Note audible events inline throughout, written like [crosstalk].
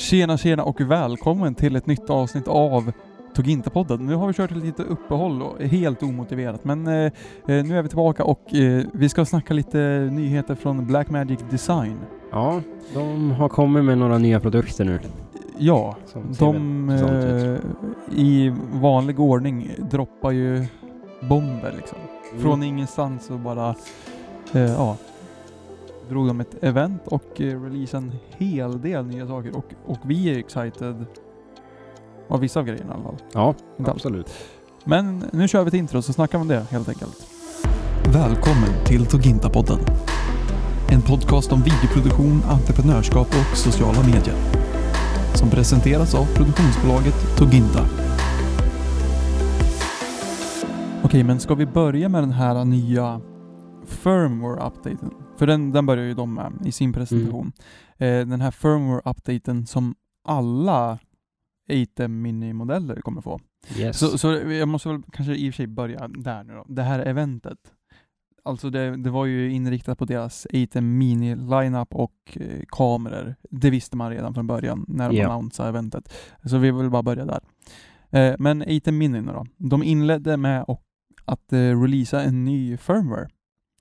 Tjena tjena och välkommen till ett nytt avsnitt av Toginta-podden. Nu har vi kört ett litet uppehåll och helt omotiverat men eh, eh, nu är vi tillbaka och eh, vi ska snacka lite nyheter från Blackmagic Design. Ja, de har kommit med några nya produkter nu. Ja, de eh, i vanlig ordning droppar ju bomber liksom. Mm. Från ingenstans och bara eh, ja, drog de ett event och eh, releasade en hel del nya saker och, och vi är excited av vissa av grejerna i alla fall. Ja, Inte allt. absolut. Men nu kör vi ett intro så snackar vi om det helt enkelt. Välkommen till Toginta-podden. En podcast om videoproduktion, entreprenörskap och sociala medier. Som presenteras av produktionsbolaget Toginta. Okej, men ska vi börja med den här nya firmware-updaten? För den, den börjar ju de med i sin presentation. Eh, den här firmware-updaten som alla 8 mini-modeller kommer få. Yes. Så, så jag måste väl kanske i och för sig börja där nu då. Det här eventet. Alltså det, det var ju inriktat på deras 8 mini lineup och eh, kameror. Det visste man redan från början när de Ja. annonsade eventet. Så vi vill bara börja där. Eh, men 8 mini nu då. De inledde med och, att eh, releasa en ny firmware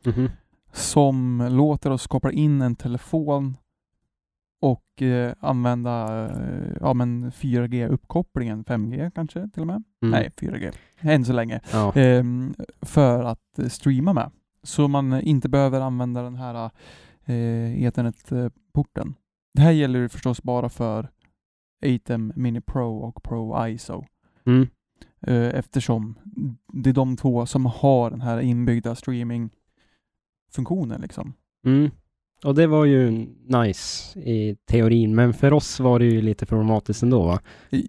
Mhm. Som låter oss koppla in en telefon och eh, använda eh, ja, men 4G-uppkopplingen, 5G kanske till och med? Mm. Nej, 4G. Än så länge. Ja. Ehm, för att eh, streama med. Så man eh, inte behöver använda den här eh, Ethernet-porten. Det här gäller förstås bara för 8M Mini Pro och Pro ISO. Mm. Eh, eftersom det är de två som har den här inbyggda streaming-funktionen liksom. Mm. Och det var ju nice i teorin, men för oss var det ju lite problematiskt ändå va?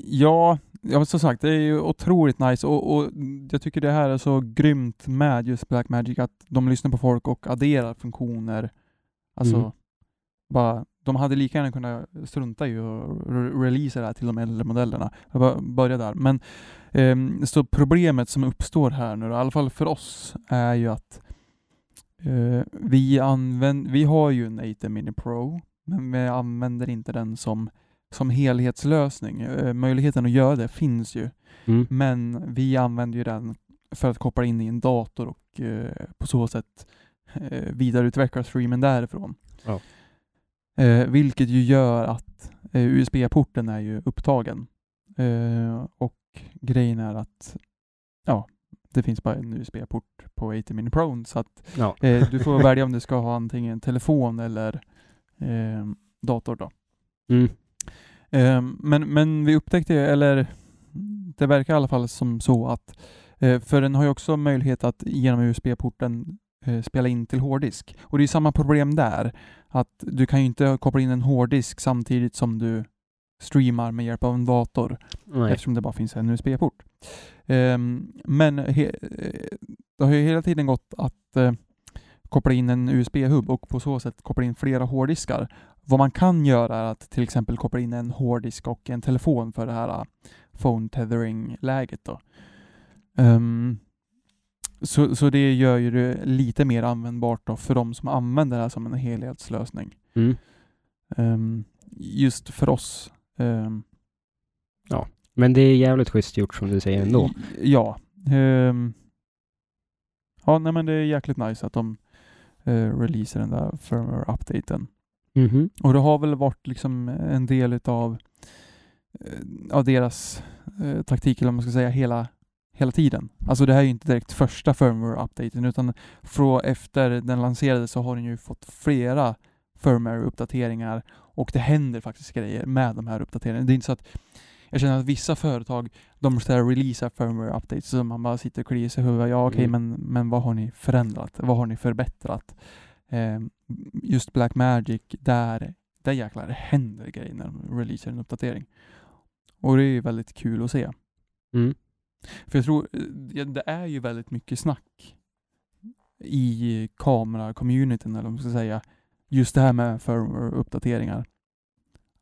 Ja, ja som sagt, det är ju otroligt nice och, och jag tycker det här är så grymt med just Blackmagic att de lyssnar på folk och adderar funktioner. Alltså, Mm. bara, de hade lika gärna kunnat strunta i att re- releasa det här till de äldre modellerna. Jag bara börja där. Men ehm, så problemet som uppstår här nu, i alla fall för oss, är ju att eh, vi, använd, vi har ju en 8 Mini Pro, men vi använder inte den som som helhetslösning. Eh, Möjligheten att göra det finns ju, Mm. men vi använder ju den för att koppla in i en dator och eh, på så sätt vidareutveckla streamen därifrån. Ja. Vilket ju gör att USB-porten är ju upptagen. Och grejen är att ja, det finns bara en USB-port på 80 Mini Pro så att Ja. eh, du får välja [laughs] om du ska ha antingen telefon eller eh, dator då. Mm. Ehm, men, men vi upptäckte, eller det verkar i alla fall som så att, eh, för den har ju också möjlighet att genom USB-porten eh, spela in till hårddisk. Och det är samma problem där, att du kan ju inte koppla in en hårddisk samtidigt som du streamar med hjälp av en dator, Nej. eftersom det bara finns en USB-port. Ehm, men he, eh, det har ju hela tiden gått att eh, koppla in en USB-hub och på så sätt koppla in flera hårddiskar. Vad man kan göra är att till exempel koppla in en hårddisk och en telefon för det här uh, phone tethering-läget. Då. Ehm, så, så det gör ju det lite mer användbart då för de som använder det här som en helhetslösning. Mm. Ehm, just för oss. ehm, Men det är jävligt schysst gjort som du säger ändå. Ja. ehm, ja, nej men det är jäkligt nice att de uh, releasar den där firmware-updaten. Mhm. Och det har väl varit liksom en del utav eh, av deras eh, taktik, eller vad man ska säga, hela, hela tiden. Alltså det här är ju inte direkt första firmware-updaten, utan från efter den lanserades så har den ju fått flera firmware-uppdateringar och det händer faktiskt grejer med de här uppdateringarna. Det är inte så att jag känner att vissa företag, de ska releasa firmware-updates, så man bara sitter och kliar sig i huvudet. Ja okej, Mm. men, men vad har ni förändrat? Vad har ni förbättrat? Eh, just Blackmagic, där, där jäklar händer grejer när de releasar en uppdatering. Och det är ju väldigt kul att se. Mm. För jag tror, det är ju väldigt mycket snack i kamera-communityn, eller vad man ska säga, just det här med firmware-uppdateringar.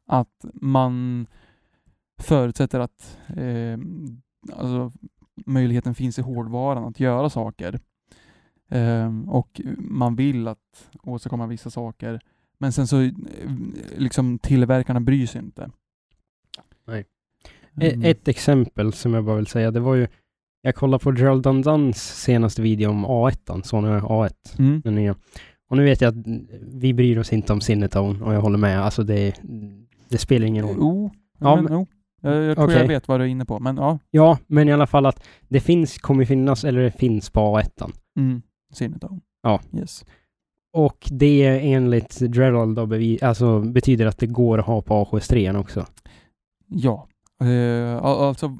Att man förutsätter att eh, alltså, möjligheten finns i hårdvaran att göra saker. Ehm, och man vill att åstadkomma vissa saker. Men sen så eh, liksom tillverkarna bryr sig inte. Nej. Mm. Ett exempel som jag bara vill säga, det var ju, jag kollade på Gerald Dundans senaste video om A1, Sony A1, Mm. den nya. Och nu vet jag att vi bryr oss inte om Cinetone och jag håller med, alltså det, det spelar ingen roll. Jo, Ja, men, men- jo. Jag, jag tror Okej. jag vet vad du är inne på, men ja. Ja, men i alla fall att det finns, kommer finnas, eller det finns på A1. Mm. Cinetone. Ja. Yes. Och det är enligt Gerald då alltså betyder att det går att ha på A73 också. Ja. Al- alltså,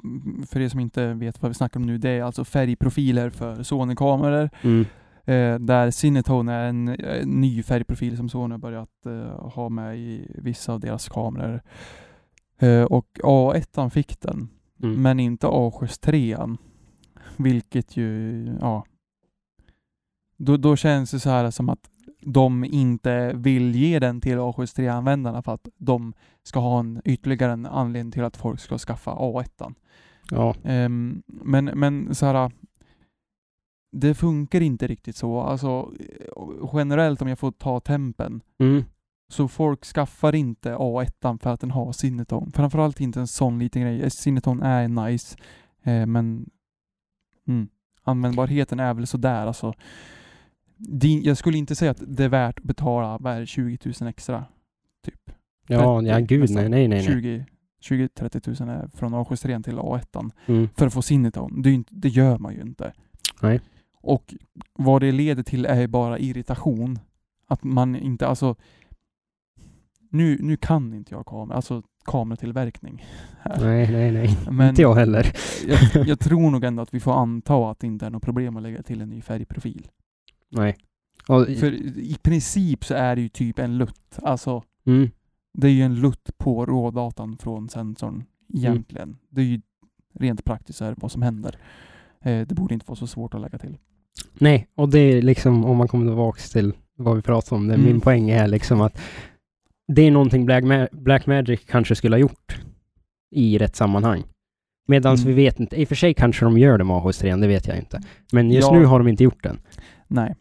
för er som inte vet vad vi snackar om nu, det är alltså färgprofiler för Sony-kameror. Mm. Eh, där Cinetone är en, eh, ny färgprofil som Sony börjat eh, ha med i vissa av deras kameror. Eh, och A1 fick den, Mm. men inte A73. Vilket ju, ja. Då, då känns det så här som att de inte vill ge den till A73-användarna för att de ska ha en ytterligare en anledning till att folk ska skaffa A1. Ja. Ehm, men, men så här. Det funkar inte riktigt så. Alltså eh, generellt om jag får ta tempen Mm. Så folk skaffar inte A1 för att den har Cineton. Framförallt inte en sån liten grej. Eh, Cineton är nice, eh, men mm, användbarheten är väl sådär alltså. Din, jag skulle inte säga att det är värt att betala vad är det, 20 000 extra. Typ. Ja, 30 ja gud nej, nej, nej. nej. 20 20-30 000 är från A73 till A1 Mm. för att få Cineton. Det, inte- det gör man ju inte. Nej. Och vad det leder till är bara irritation. Att man inte, alltså nu, nu kan inte jag kamera, alltså kameratillverkning. här. [laughs] Nej, nej, nej. Men Inte jag heller. jag, [laughs] jag tror nog ändå att vi får anta att det inte är något problem att lägga till en ny färgprofil. Nej. Och, För i princip så är det ju typ en lutt. Alltså mm. det är ju en lutt på rådatan från sensorn egentligen. Det är ju rent praktiskt här vad som händer. Eh, det borde inte vara så svårt att lägga till. Nej, och det är liksom om man kommer tillbaka till vad vi pratade om. Det, Mm. Min poäng är liksom att det är någonting Black, Ma- Black Magic kanske skulle ha gjort i rätt sammanhang. Medan Mm. vi vet inte, i och för sig kanske de gör det med AH3, det vet jag inte. Men just Ja. nu har de inte gjort den. Nej.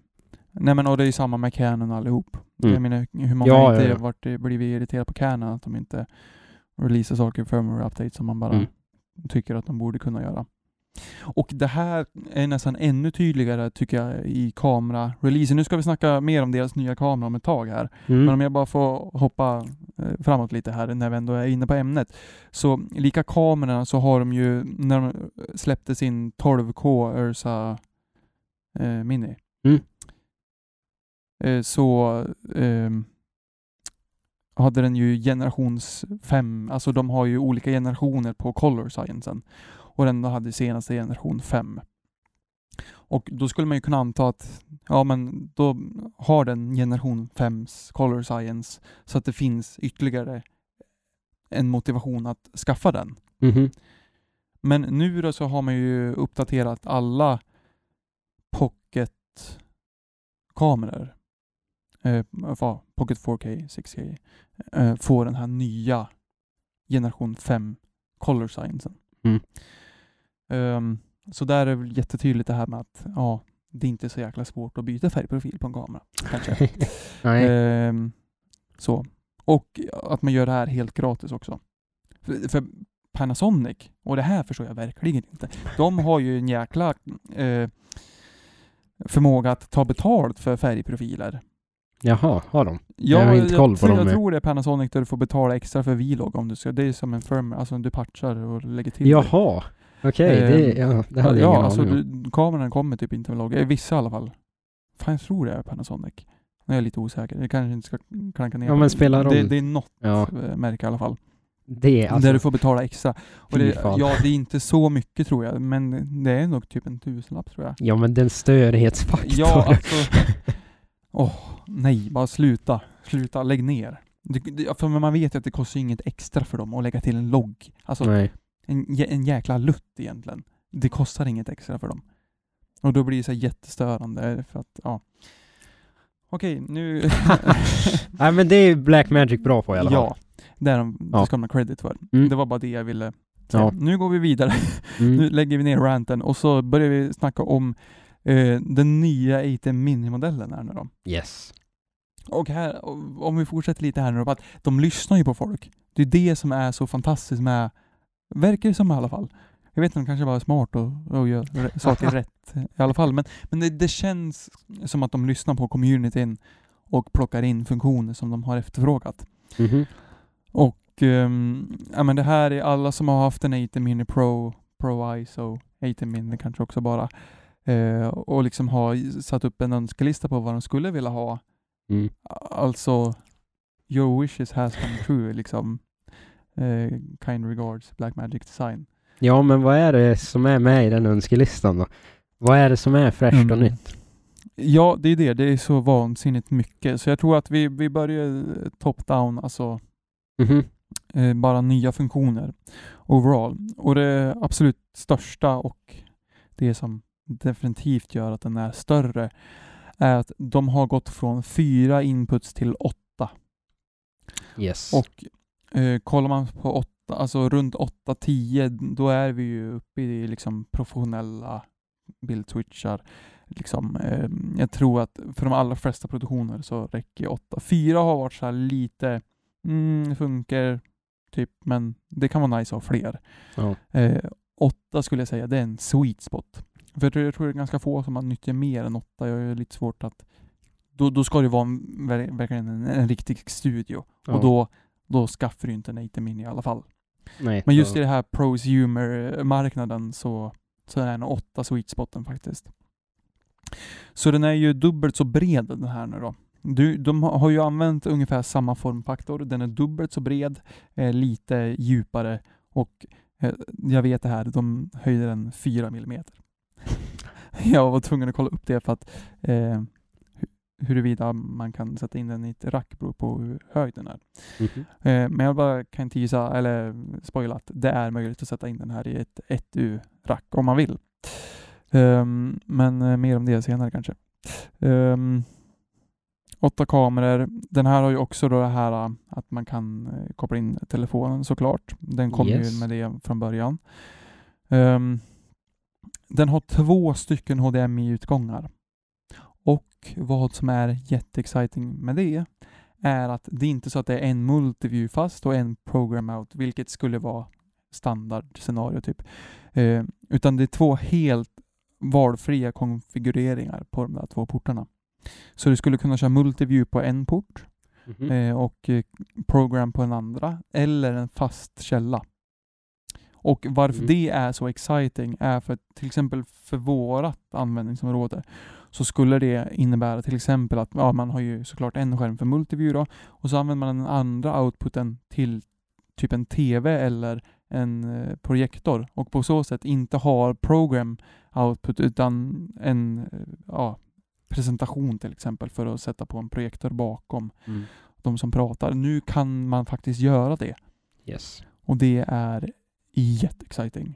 Nej men och det är ju samma med Canon allihop. Mm. Jag menar hur många Ja, inte ja, ja. varit, blivit irriterade på Canon att de inte releasar saker i firmware updates som man bara Mm. tycker att de borde kunna göra. Och det här är nästan ännu tydligare tycker jag i kamera-releasen. Nu ska vi snacka mer om deras nya kamera om ett tag här. Mm. Men om jag bara får hoppa eh, framåt lite här när vi ändå är inne på ämnet. Så lika kamerorna så har de ju, när de släppte sin 12K Ursa eh, Mini. Mm. Eh, så ehm, hade den ju generations 5, alltså de har ju olika generationer på color sciencen. Och den hade senaste generation 5. Och då skulle man ju kunna anta att, ja men då har den generation 5s color science så att det finns ytterligare en motivation att skaffa den. Mhm. Men nu då så har man ju uppdaterat alla pocket-kameror. Eh, pocket 4K, 6K. Eh, får den här nya generation 5 color sciencen. Mm. Ehm, så där är väl jättetydligt det här med att ja, det är inte så jäkla svårt att byta färgprofil på en kamera. Kanske. [laughs] Nej. Ehm, så. Och att man gör det här helt gratis också. För, för Panasonic, och det här förstår jag verkligen inte, de har ju en jäkla eh, förmåga att ta betalt för färgprofiler. Jaha, har de? Ja, Jag har inte koll på tror, dem jag med. tror det är Panasonic där du får betala extra för Vlog om du ska. Det är som en firmware, alltså du patchar och lägger till det. Okej, det, Ehm, ja, det hade jag ja, ingen alltså aning om. du, kameran kommer typ inte med logg. Eh, Vissa i alla fall. Fan, jag tror det är Panasonic. Nu är jag lite osäker. Jag kanske inte ska klanka ner Ja, på men det. spelar roll. Det, det är något Ja, eh, märke i alla fall. det är alltså... där du får betala extra. Och det, ja, det är inte så mycket tror jag, men det är nog typ en tusenlapp tror jag. Ja, men den störhetsfaktor. Ja, alltså. [laughs] Åh, nej, bara sluta. Sluta, lägg ner. Det, det, för man vet ju att det kostar inget extra för dem att lägga till en logg. Alltså Nej. En, en jäkla lutt egentligen. Det kostar inget extra för dem. Och då blir det så jättestörande för att, ja. Okej, nu... [laughs] Nej, men det är Black Magic bra på i alla fall. ja, det, är de, det Ja. ska de ha credit för. Mm. Det var bara det jag ville säga. Ja. Nu går vi vidare. [laughs] Mm. Nu lägger vi ner ranten och så börjar vi snacka om eh, den nya A10 Mini-modellen här nu då. Yes. Och här, om vi fortsätter lite här nu då, att de lyssnar ju på folk. Det är det som är så fantastiskt med Verkar det som i alla fall. Jag vet inte, de kanske bara är smart och, och gör [laughs] saker rätt i alla fall. Men, men det, det känns som att de lyssnar på communityn och plockar in funktioner som de har efterfrågat. Mhm. Och ehm, ja, men det här är alla som har haft en 80 Mini Pro, Pro ISO, 80 Mini kanske också bara, eh, och liksom har satt upp en önskelista på vad de skulle vilja ha. Mm. Alltså, your wishes has come true liksom. Eh, kind regards, Blackmagic Design. Ja, men vad är det som är med i den önskelistan då? Vad är det som är fräscht och Mm. nytt? Ja, det är det. Det är så vansinnigt mycket. Så jag tror att vi, vi börjar top-down, alltså Mhm. eh, bara nya funktioner overall. Och det absolut största och det som definitivt gör att den är större är att de har gått från fyra inputs till åtta. Yes. Och eh, kollar man på åtta, alltså runt 8-10, då är vi ju uppe i liksom professionella bildswitchar. Liksom, eh, jag tror att för de allra flesta produktioner så räcker 8. 4 har varit så här lite, mm, funkar typ, men det kan vara nice att ha fler. ja. Eh, 8 skulle jag säga, det är en sweet spot. För jag tror, det är ganska få som har nyttjar mer än 8. Jag är lite svårt att då, då ska det vara en, ver- verkligen en, en riktig studio. Ja. Och då, då skaffar du inte en 80 Mini i alla fall. Nej, Men just så- i den här prosumer-marknaden så, så är den 8 sweet spoten faktiskt. Så den är ju dubbelt så bred den här nu då. Du, de har ju använt ungefär samma formfaktor. Den är dubbelt så bred, eh, lite djupare och eh, jag vet det här, de höjde den 4 mm. [laughs] jag var tvungen att kolla upp det för att eh, huruvida man kan sätta in den i ett rack beror på hur hög den är. Mhm. Eh, Men jag bara kan tisa, eller spoila att det är möjligt att sätta in den här i ett 1U-rack om man vill. Ehm, men eh, mer om det senare kanske. Um, åtta kameror. Den här har ju också då det här eh, att man kan eh, koppla in telefonen såklart. Den kom Yes. ju med det från början. Ehm, den har två stycken HDMI-utgångar. Och vad som är jätteexciting med det är att det är inte så att det är en multiview fast och en program out, vilket skulle vara standardscenario typ. Eh, utan det är två helt valfria konfigureringar på de där två portarna. Så du skulle kunna köra multiview på en port Mhm. eh, och eh, program på en andra, eller en fast källa. Och varför Mm. det är så exciting är för till exempel för vårat användningsområde så skulle det innebära till exempel att ja, man har ju såklart en skärm för multiview då, och så använder man den andra outputen till typ en TV eller en eh, projektor och på så sätt inte har program output utan en eh, ja, presentation till exempel för att sätta på en projektor bakom Mm. de som pratar. Nu kan man faktiskt göra det Yes. och det är jätteexciting,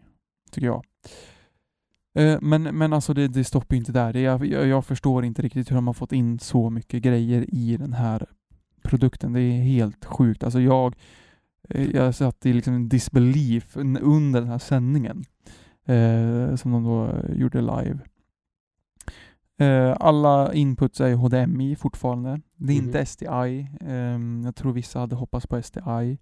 tycker jag. Eh, Men, men alltså det, det stoppar inte där. Jag, jag förstår inte riktigt hur de har fått in så mycket grejer i den här produkten. Det är helt sjukt. Alltså jag, eh, jag satt i liksom disbelief un- under den här sändningen eh, som de då eh, gjorde live. Eh, alla inputs är HDMI fortfarande. Det är Mhm. inte SDI. Ehm, jag tror vissa hade hoppats på SDI.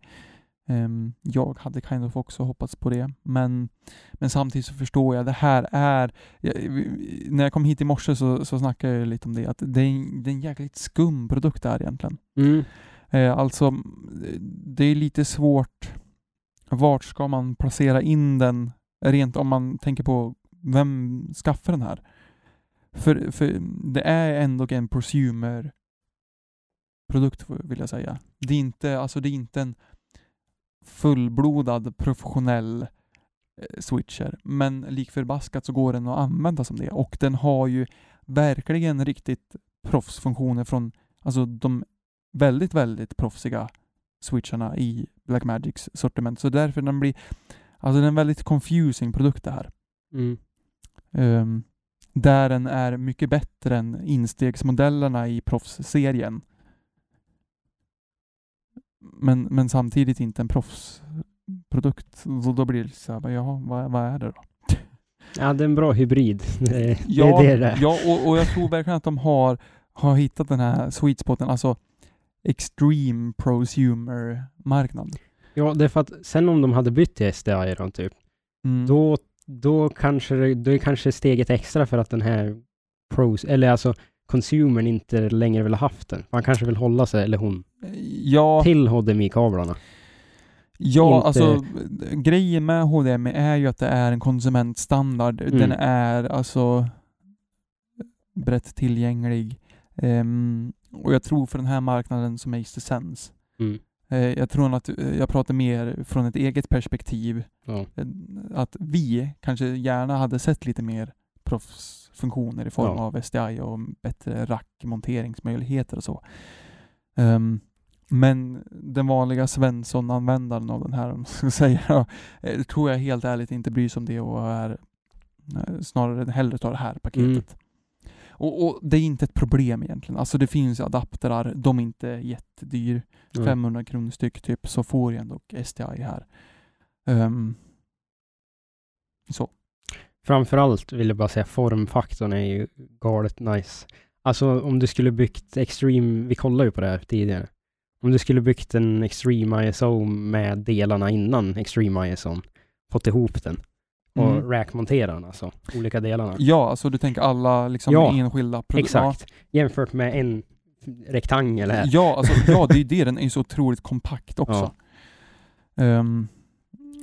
Ehm, jag hade kind of också hoppats på det. Men, men samtidigt så förstår jag, det här är... Jag, när jag kom hit i morse så, så snackade jag lite om det, att det är, en- det är en jäkligt skum produkt det här egentligen. Mm. Eh, alltså, det är lite svårt. Vart ska man placera in den? Rent om man tänker på vem skaffar den här? För, för det är ändå en prosumer produkt vill jag säga. Det är inte, alltså det är inte en fullblodad professionell eh, switcher. Men lik förbaskat så går den att använda som det. Och den har ju verkligen riktigt proffsfunktioner från alltså de väldigt, väldigt proffsiga switcharna i Blackmagics sortiment. Så därför den blir, alltså det är en väldigt confusing produkt det här. Mm. Ehm, där den är mycket bättre än instegsmodellerna i proffsserien. Men, men samtidigt inte en proffsprodukt. Så då blir det så här, ja, vad, vad är det då? Ja, det är en bra hybrid. Det, [laughs] Ja, det är det ja och, och jag tror verkligen att de har, har hittat den här sweet spoten, alltså extreme prosumer-marknad. Ja, det är för att sen om de hade bytt till SDI typ, Mm. då, då kanske då är kanske steget extra för att den här pros, eller alltså consumern inte längre vill ha haft den. Man kanske vill hålla sig, eller hon, ja, till HDMI-kablarna. ja inte- alltså grejen med HDMI är ju att det är en konsumentstandard. Mm. Den är alltså brett tillgänglig. Ehm, och jag tror för den här marknaden makes det sense. Mm. Eh, jag tror att eh, jag pratar mer från ett eget perspektiv. Ja. Eh, Att vi kanske gärna hade sett lite mer proffsfunktioner i form Ja. av SDI och bättre rackmonteringsmöjligheter och så. Ehm, men den vanliga Svensson-användaren av den här, om ska [laughs] säga, eh, tror jag helt ärligt inte bryr sig om det och är eh, snarare hellre tar det här paketet. Och, och det är inte ett problem egentligen. Alltså det finns adaptrar, de är inte jättedyr. Mm. 500 kronor styck typ, så får jag ändå SDI här. Ehm, så. Framförallt vill jag bara säga formfaktorn är ju galet nice. Alltså om du skulle byggt Extreme, vi kollade ju på det här tidigare. Om du skulle byggt en Extreme ISO med delarna innan Extreme ISO, fått ihop den och Mm. rackmontera den alltså, olika delarna. Ja, alltså du tänker alla liksom Ja, enskilda produkter. Exakt. Jämfört med en rektangel här. Ja, alltså, ja, det är ju det. Den är ju så otroligt kompakt [laughs] också. Ehm,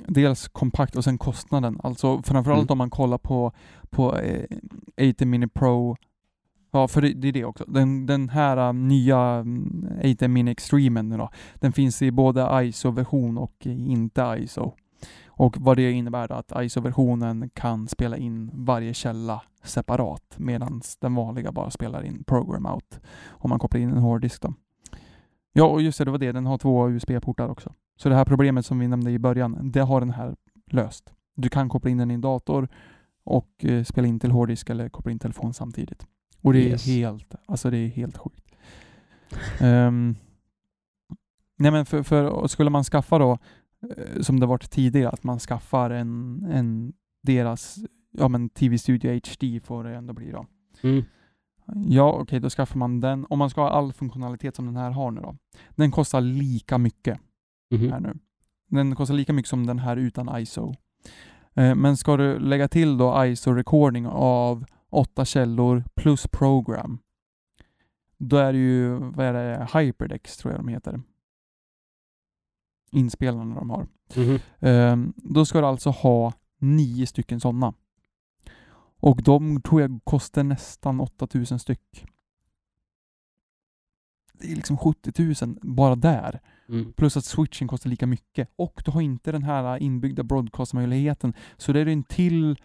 dels kompakt och sen kostnaden. Alltså framförallt Mm. om man kollar på, på eh, 80 Mini Pro. Ja, för det, det är det också. Den, den här eh, nya mm, 80 Mini Extremen nu då, den finns i både ISO-version och inte ISO. Och vad det innebär då, att ISO-versionen kan spela in varje källa separat medan den vanliga bara spelar in program out om man kopplar in en hårddisk då. Ja, och just det, det var det. Den har två USB-portar också. Så det här problemet som vi nämnde i början, det har den här löst. Du kan koppla in den i en dator och eh, spela in till hårddisk eller koppla in telefon samtidigt. Och det är Yes. helt, alltså det är helt sjukt. Ehm, nej men för, för skulle man skaffa då, eh, som det varit tidigare, att man skaffar en, en deras, ja men TV Studio HD får det ändå bli då. Mm. Ja, okej, då skaffar man den. Om man ska ha all funktionalitet som den här har nu då. Den kostar lika mycket Mhm. här nu. Den kostar lika mycket som den här utan ISO. Eh, Men ska du lägga till då ISO-recording av åtta källor plus program, då är det ju, vad är det, Hyperdex tror jag de heter. Inspelarna de har. Mhm. Ehm, Då ska du alltså ha nio stycken sådana. Och de tror jag kostar nästan 8000 styck. Det är liksom 70 000 bara där. Mm. Plus att switchen kostar lika mycket. Och du har inte den här inbyggda broadcast-möjligheten. Så det är en till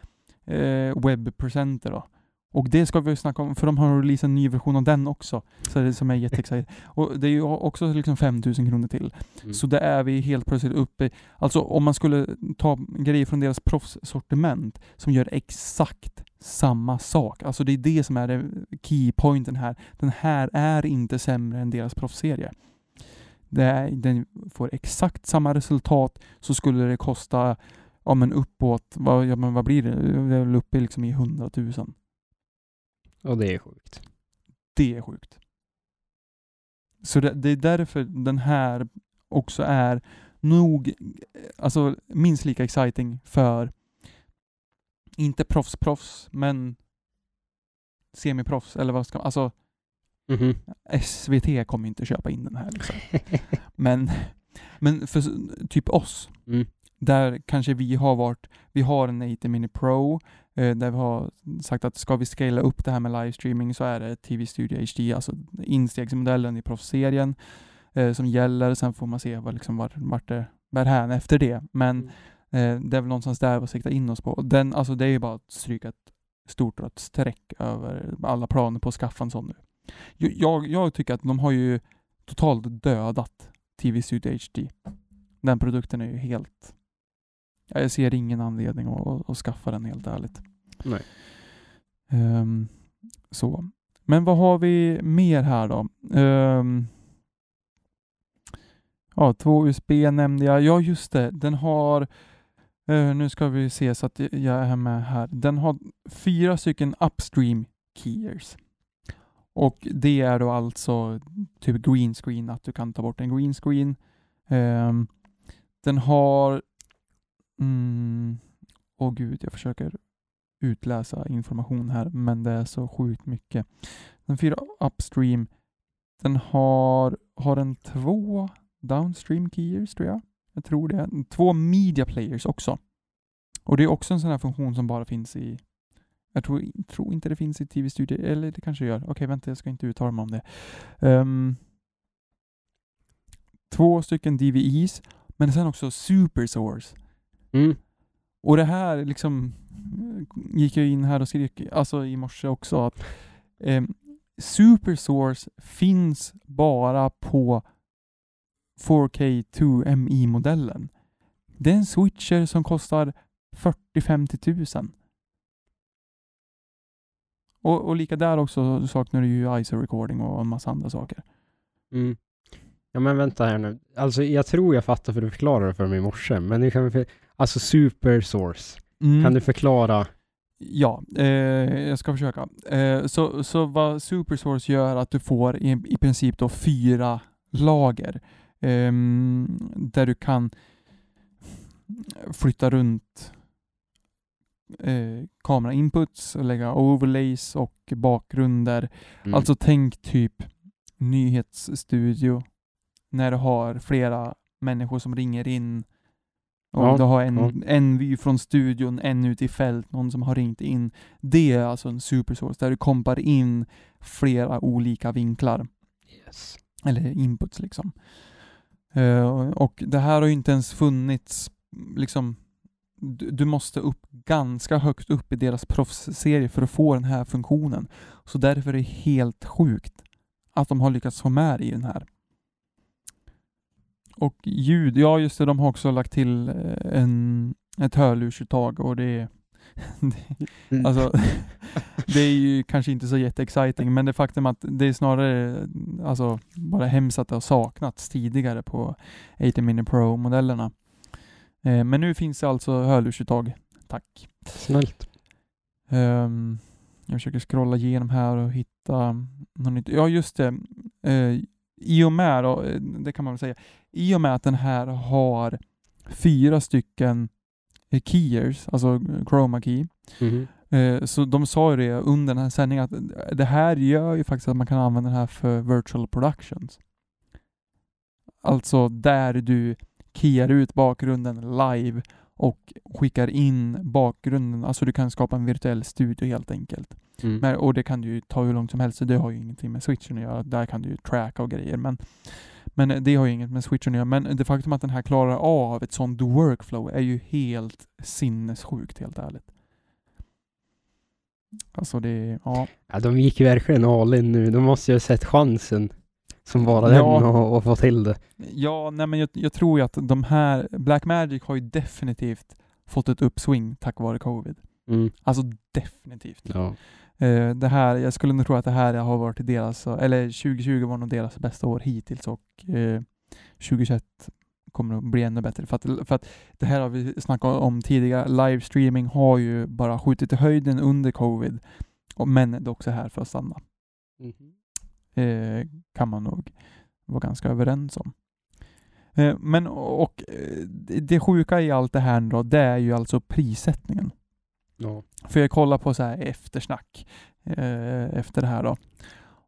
eh, webbpresenter då. Och det ska vi snacka om, för de har releasat en ny version av den också. Så det som är jätteexcited. [laughs] Och det är ju också liksom 5000 kronor till. Mm. Så där är vi helt plötsligt uppe. Alltså om man skulle ta grejer från deras proffssortiment som gör exakt samma sak. Alltså det är det som är det keypointen här. Den här är inte sämre än deras proffsserie. Det den får exakt samma resultat så skulle det kosta ja, men uppåt, vad, ja, men vad blir det? Det är väl uppe liksom i 100 000. Och det är sjukt. Det är sjukt. Så det, det är därför den här också är nog, alltså minst lika exciting för, inte proffs-proffs, men semiproffs, eller vad ska man, alltså Mhm. SVT kommer inte köpa in den här liksom. Men, men för typ oss, Mm. där kanske vi har varit, vi har en 80 Mini Pro, eh, där vi har sagt att ska vi scala upp det här med livestreaming så är det TV Studio HD, alltså instegsmodellen i proffsserien eh, som gäller. Sen får man se vad, liksom, vart, vart det bär hän efter det. Men eh, det är väl någonstans där vi siktar in oss på. Den, alltså det är ju bara att stryka ett stort rött streck över alla planer på att skaffa en sån nu. Jag, jag, tycker att de har ju totalt dödat TV Studio HD. Den produkten är ju helt... Ja, Jag ser ingen anledning att, att, skaffa den helt ärligt. Nej. Ehm, så. Men vad har vi mer här då? Ehm, ja, två USB nämnde jag. Ja, just det. Den har... eh, nu ska vi se så att jag är med här. Den har fyra stycken upstream keyers. Och det är då alltså typ green screen, att du kan ta bort en green screen. Um, Den har... Mm, åh gud, jag försöker utläsa information här, men det är så sjukt mycket. Den fyra upstream. Den har, har den två downstream keyers tror jag. Jag tror det. Två media players också. Och det är också en sån här funktion som bara finns i jag tror, tror inte det finns i TV Studio, eller det kanske gör. Okej, vänta, jag ska inte uttala mig om det. Um, två stycken DVIs, men sen också Super Source. Mm. Och det här liksom gick jag in här och skrek, alltså i morse också, att eh, Super Source finns bara på 4K 2MI-modellen. Det är en switcher som kostar 40-50 tusen. Och, och lika där också saknar du ju ISO recording och en massa andra saker. Mm. Ja men vänta här nu. Alltså jag tror jag fattar för du förklarade det för mig i morse, men nu kan vi. Alltså super source. Mm. Kan du förklara? Ja, eh, jag ska försöka. Eh, så, så vad Supersource gör att du får i, i princip då fyra lager eh, där du kan flytta runt eh, kamerainputs, lägga overlays och bakgrunder. Mm. Alltså tänk typ nyhetsstudio när du har flera människor som ringer in och Ja, du har en, ja. en vy från studion, en ute i fält, någon som har ringt in. Det är alltså en supersource där du kompar in flera olika vinklar, Yes. eller inputs liksom. Eh, och det här har ju inte ens funnits, liksom, du, måste upp ganska högt upp i deras proffsserie för att få den här funktionen. Så därför är det helt sjukt att de har lyckats få med det i den här. Och ljud, ja just det, de har också lagt till eh, en, ett hörlursuttag och det är [laughs] Mm. Alltså, [laughs] det är ju kanske inte så jätteexciting, men det faktum att det är snarare alltså, bara hemskt att det har saknats tidigare på 80 Mini Pro-modellerna. Eh, men nu finns det alltså hörlursuttag. Tack. Snällt. Ehm, jag försöker scrolla igenom här och hitta något nytt. Ja, just det. Eh, I och med, då, eh, det kan man väl säga, i och med att den här har fyra stycken keyers, alltså chroma key, Mhm. Eh, Så de sa ju det under den här sändningen att det här gör ju faktiskt att man kan använda den här för virtual productions. Alltså där du keyar ut bakgrunden live och skickar in bakgrunden, alltså du kan skapa en virtuell studio helt enkelt. Mm. Men, och det kan du ju ta hur långt som helst, så det har ju ingenting med switchen att göra. Där kan du ju tracka och grejer. Men, men det har ju inget med switchen att göra. Men det faktum att den här klarar av ett sånt workflow är ju helt sinnessjukt, helt ärligt. Alltså det, ja. Ja, de gick verkligen all in nu. De måste ju ha sett chansen som bara Ja. den och, och få till det. Ja, nej men jag, jag tror ju att de här, Blackmagic har ju definitivt fått ett uppsving tack vare covid. Mm. Alltså definitivt. Ja. Eh, det här, jag skulle nog tro att det här har varit deras, eller 2020 var nog deras bästa år hittills och eh, 2021 kommer att bli ännu bättre. För att, för att det här har vi snackat om tidigare, livestreaming har ju bara skjutit i höjden under covid, men det är också här för att stanna. Mhm. Eh, kan man nog vara ganska överens om. Eh, men och eh, det det sjuka i allt det här då, det är ju alltså prissättningen. Ja. För jag kollar på så här eftersnack eh, efter det här då.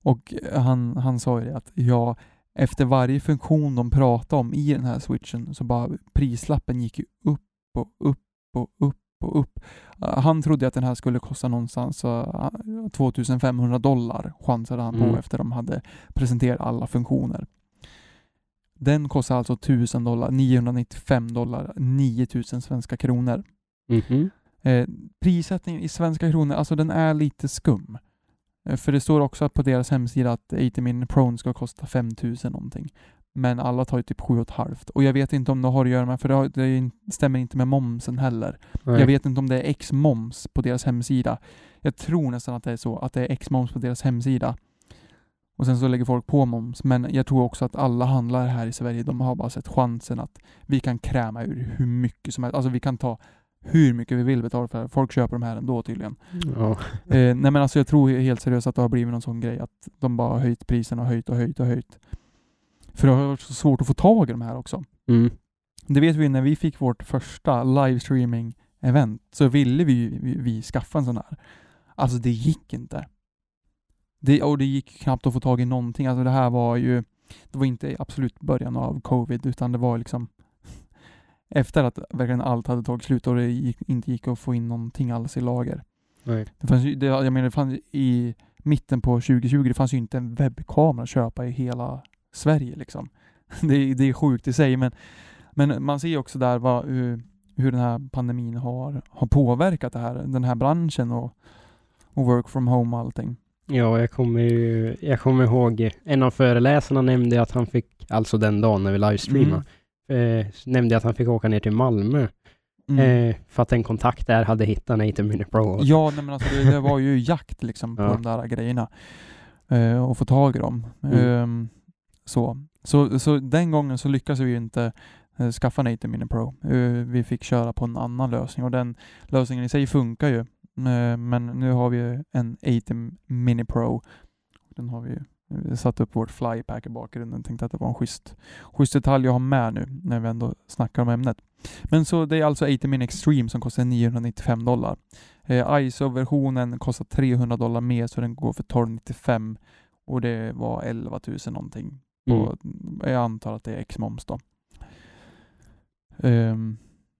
Och han, han sa ju det att ja, efter varje funktion de pratade om i den här switchen så bara prislappen gick ju upp och upp och upp och upp. Eh, Han trodde att den här skulle kosta någonstans eh, 2500 dollar chansade han på Mm. efter de hade presenterat alla funktioner. Den kostar alltså 1000 dollar, 995 dollar, 9000 svenska kronor. Mhm. Eh, prissättningen i svenska kronor, alltså den är lite skum. Eh, för det står också på deras hemsida att 80 min Prone ska kosta 5000 någonting. Men alla tar ju typ 7,5. Och jag vet inte om det har att göra med, för det, har, det stämmer inte med momsen heller. Nej. Jag vet inte om det är X-moms på deras hemsida. Jag tror nästan att det är så, att det är X-moms på deras hemsida. Och sen så lägger folk på moms. Men jag tror också att alla handlare här i Sverige, de har bara sett chansen att vi kan kräma ur hur mycket som helst. Alltså vi kan ta hur mycket vi vill betala för det. Folk köper de här ändå tydligen. Ja. Eh, nej men alltså jag tror helt seriöst att det har blivit någon sån grej att de bara har höjt priserna och höjt och höjt och höjt. För det har varit så svårt att få tag i de här också. Mm. Det vet vi när vi fick vårt första livestreaming-event så ville vi, vi, vi skaffa en sån här. Alltså det gick inte. Det, och det gick knappt att få tag i någonting. Alltså det här var ju, det var inte absolut början av covid utan det var liksom [laughs] efter att verkligen allt hade tagit slut och det gick, inte gick att få in någonting alls i lager. Nej. Det fanns ju, det, jag menar, det fanns i mitten på 2020, det fanns ju inte en webbkamera att köpa i hela Sverige liksom. [laughs] Det, det är sjukt i sig, men, men man ser också där vad, hur, hur den här pandemin har, har påverkat det här, den här branschen och, och work from home och allting. Ja, jag kommer ju, jag kommer ihåg en av föreläsarna nämnde att han fick, alltså den dagen när vi livestreamade, eh, nämnde att han fick åka ner till Malmö Mm. eh, för att en kontakt där hade hittat 80 Mini Pro. Ja, nej, men alltså det, det var ju jakt liksom på Ja. de där grejerna. Eh, och få tag i dem. Mm. Ehm, så. Så, så den gången så lyckades vi inte eh, skaffa en 80 Mini Pro. Eh, vi fick köra på en annan lösning och den lösningen i sig funkar ju. Eh, men nu har vi en 80 Mini Pro. Den har vi ju vi satt upp vårt flypack i bakgrunden. och Tänkte att det var en schysst, schysst detalj att ha med nu när vi ändå snackar om ämnet. Men så det är alltså 80 Mini Extreme som kostar 995 dollar. Eh, ISO-versionen kostar 300 dollar mer så den går för 1295 och det var 11 000 någonting. Mm. Och jag antar att det är X-moms då. Ehm,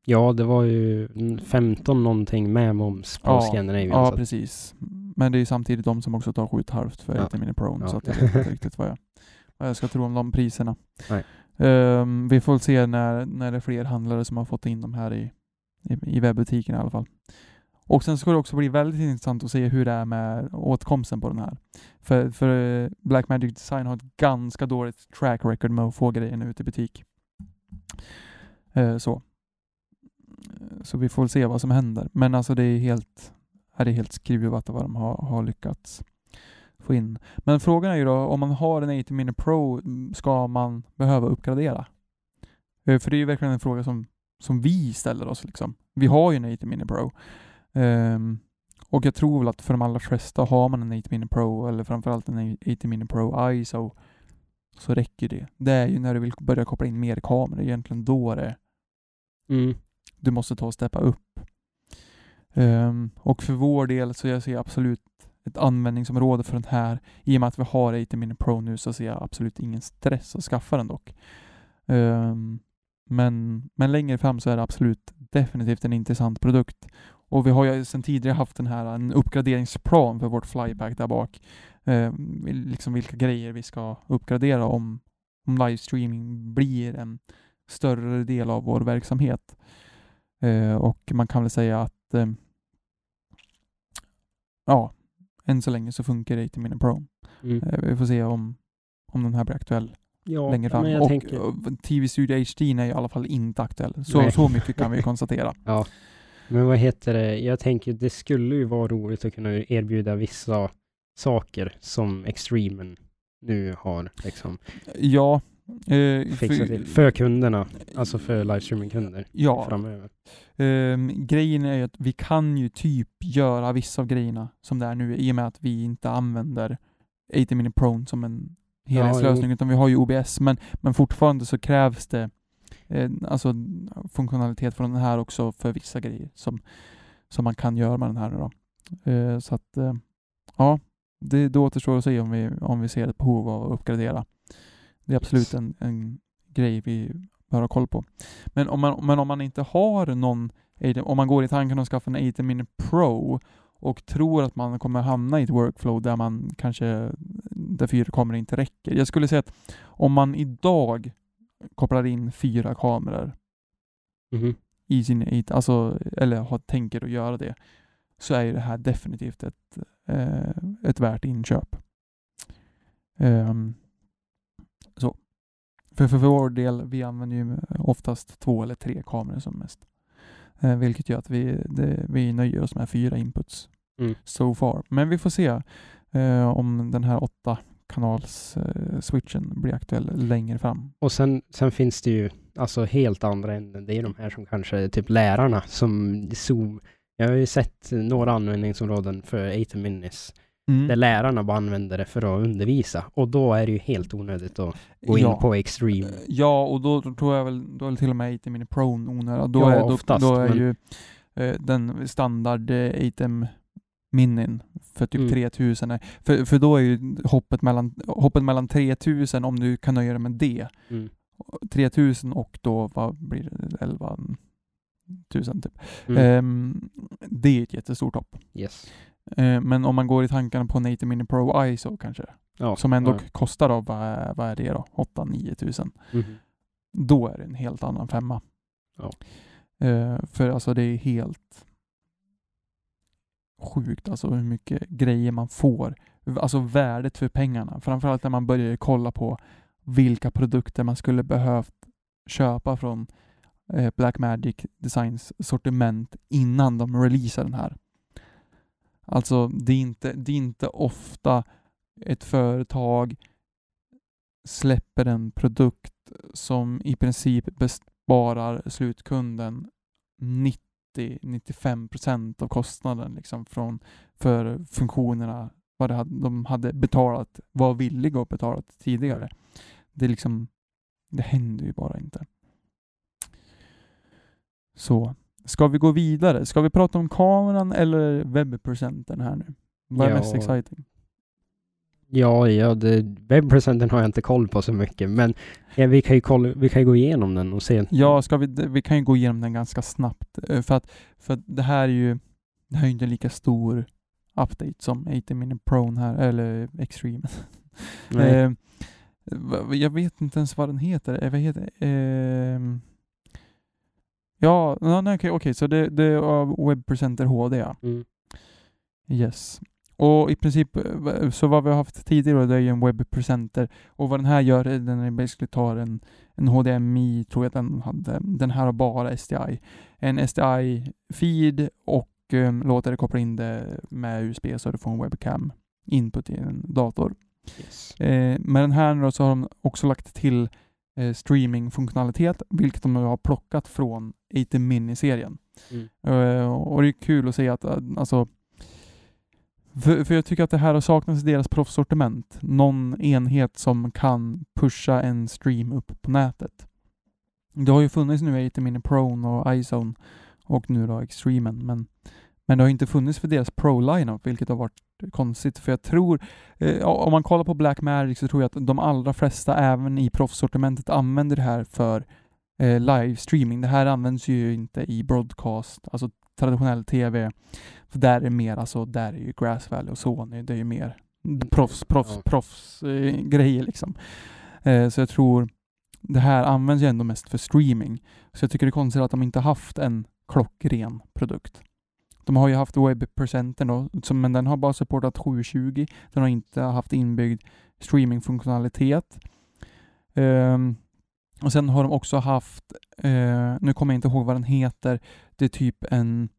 Ja, det var ju 15 någonting med moms på Ja, Scandinavian. ja, att- precis. Men det är samtidigt de som också tar 7,5 för Ja. 80 Mini Pro Ja. så att jag vet inte riktigt vad jag, vad jag ska tro om de priserna. Ehm, vi får se när, när det är fler handlare som har fått in de här i, i, i webbutiken i alla fall. Och sen ska det också bli väldigt intressant att se hur det är med åtkomsten på den här. För, för eh, Blackmagic Design har ett ganska dåligt track record med att få grejerna ut i butik. Eh, så. Eh, så vi får väl se vad som händer. Men alltså det är helt, är det helt skruvat vad de har, har lyckats få in. Men frågan är ju då, om man har en 80 Mini Pro, mm, ska man behöva uppgradera? Eh, För det är ju verkligen en fråga som, som vi ställer oss. Liksom. Vi har ju en 80 Mini Pro. Ehm, och jag tror väl att för de allra flesta har man en 80 Mini Pro eller framförallt en 80 Mini Pro ISO så räcker det. Det är ju när du vill börja koppla in mer kameror egentligen då det Mm. du måste ta och steppa upp. Ehm, och för vår del så jag ser absolut ett användningsområde för den här. I och med att vi har 80 Mini Pro nu så ser jag absolut ingen stress att skaffa den dock. Ehm, men, men längre fram så är det absolut definitivt en intressant produkt. Och vi har ju sedan tidigare haft den här en uppgraderingsplan för vårt flypack där bak. Ehm, liksom vilka grejer vi ska uppgradera om, om livestreaming blir en större del av vår verksamhet. Eh, och man kan väl säga att eh, ja, än så länge så funkar det 80 Mini Pro. Mm. Eh, vi får se om, om den här blir aktuell Ja, längre fram. men jag och tänker... eh, TV Studio HD är i alla fall inte aktuell. Så, Nej. så mycket kan vi konstatera. [laughs] Ja. Men vad heter det? Jag tänker det skulle ju vara roligt att kunna erbjuda vissa saker som Extremen nu har liksom Ja. Eh, fixat till. För kunderna, alltså för livestreaming-kunder ja, framöver. Ehm, grejen är ju att vi kan ju typ göra vissa av grejerna som det är nu i och med att vi inte använder 80 Mini Pro som en helhetslösning utan vi har ju OBS men, men fortfarande så krävs det eh, alltså funktionalitet från den här också för vissa grejer som, som man kan göra med den här då. Eh, så att eh, ja, det, det återstår att se om vi, om vi ser ett behov av att uppgradera. Det är absolut en, en grej vi bör ha koll på. Men om man, men om man inte har någon, om man går i tanken att skaffa en 80 Mini Pro och tror att man kommer hamna i ett workflow där man kanske, där fyra kameror inte räcker. Jag skulle säga att om man idag kopplar in fyra kameror Mhm. i sin, 8, alltså, eller har, tänker att göra det, så är ju det här definitivt ett, eh, ett värt inköp. Ehm, så. För, för, för vår del, vi använder ju oftast två eller tre kameror som mest. Eh, vilket gör att vi, det, vi nöjer oss med fyra inputs Mm. so far. Men vi får se eh, om den här åtta kanals eh, blir aktuell längre fram. Och sen, sen finns det ju alltså helt andra änden. Det är de här som kanske är typ lärarna som Zoom. Jag har ju sett några användningsområden för 80 minis Mm. Där lärarna bara använder det för att undervisa. Och då är det ju helt onödigt att gå in ja. på extreme. Ja, och då tror jag väl, då är till och med 80 mini Pro onödiga. Då Ja, är, då, oftast, då är men- ju eh, den standard eh, 8 minin för typ Mm. 3000. är- För, för då är ju hoppet mellan, hoppet mellan 3000 om du kan nöja dig med det. Mm. 3000 och då, vad blir det, 11 000 typ. Mm. Ehm, det är ett jättestort hopp. yes. Eh, men om man går i tankarna på 80 mini Pro ISO kanske, Ja. som ändå ja. kostar då, vad är, vad är det då? 8-9 tusen. Mhm. Då är det en helt annan femma. Ja. Eh, för alltså det är helt sjukt alltså hur mycket grejer man får. Alltså värdet för pengarna. Framförallt när man börjar kolla på vilka produkter man skulle behövt köpa från eh, Blackmagic Designs sortiment innan de releasar den här. Alltså det är inte, det är inte ofta ett företag släpper en produkt som i princip besparar slutkunden 90-95% av kostnaden liksom från, för funktionerna vad hade, de hade betalat, var villiga att betala tidigare. Det liksom, det händer ju bara inte. Så, ska vi gå vidare? Ska vi prata om kameran eller webbpresenten här nu? Vad är Ja. mest exciting? Ja, ja det, webbpresenten har jag inte koll på så mycket, men ja, vi, kan ju kolla, vi kan ju gå igenom den och se. Ja, ska vi, vi kan ju gå igenom den ganska snabbt. eh, För att, för att det här är ju det här är inte lika stor update som 80 Mini Pro här, eller Extreme. [laughs] Eh, jag vet inte ens vad den heter. Eh, Vad heter ehm, Ja, okej, okej, så det, det är av Webpresenter HD ja. Mm. Yes. Och i princip, eh, så vad vi har haft tidigare det är ju en webbpresenter. Och vad den här gör, är den är basically tar en, en HDMI, tror jag den hade. Den här har bara SDI. En SDI-feed och um, låter det koppla in det med USB så du får en webcam input i en dator. Yes. Eh, med den här nu då så har de också lagt till eh, streamingfunktionalitet, vilket de har plockat från 80 Mini-serien. Mm. Eh, och det är kul att se att, eh, alltså, för, för jag tycker att det här har saknats i deras proffssortiment. Någon enhet som kan pusha en stream upp på nätet. Det har ju funnits nu 80 Mini Pro och iZone och nu då Extremen, men, men det har inte funnits för deras Pro-lineup, vilket har varit konstigt. För jag tror, eh, om man kollar på Black Magic så tror jag att de allra flesta, även i proffssortimentet, använder det här för eh, livestreaming. Det här används ju inte i broadcast, alltså traditionell TV. För där är mer, alltså där är ju Grass Valley och Sony, det är ju mer proffs, proffs, Ja. proffs eh, grejer liksom. Eh, så jag tror det här används ju ändå mest för streaming. Så jag tycker det är konstigt att de inte haft en klockren produkt. De har ju haft webbpresenten då, som- men den har bara supportat 720. Den har inte haft inbyggd streamingfunktionalitet. Ehm, och sen har de också haft, eh, nu kommer jag inte ihåg vad den heter, det är typ en,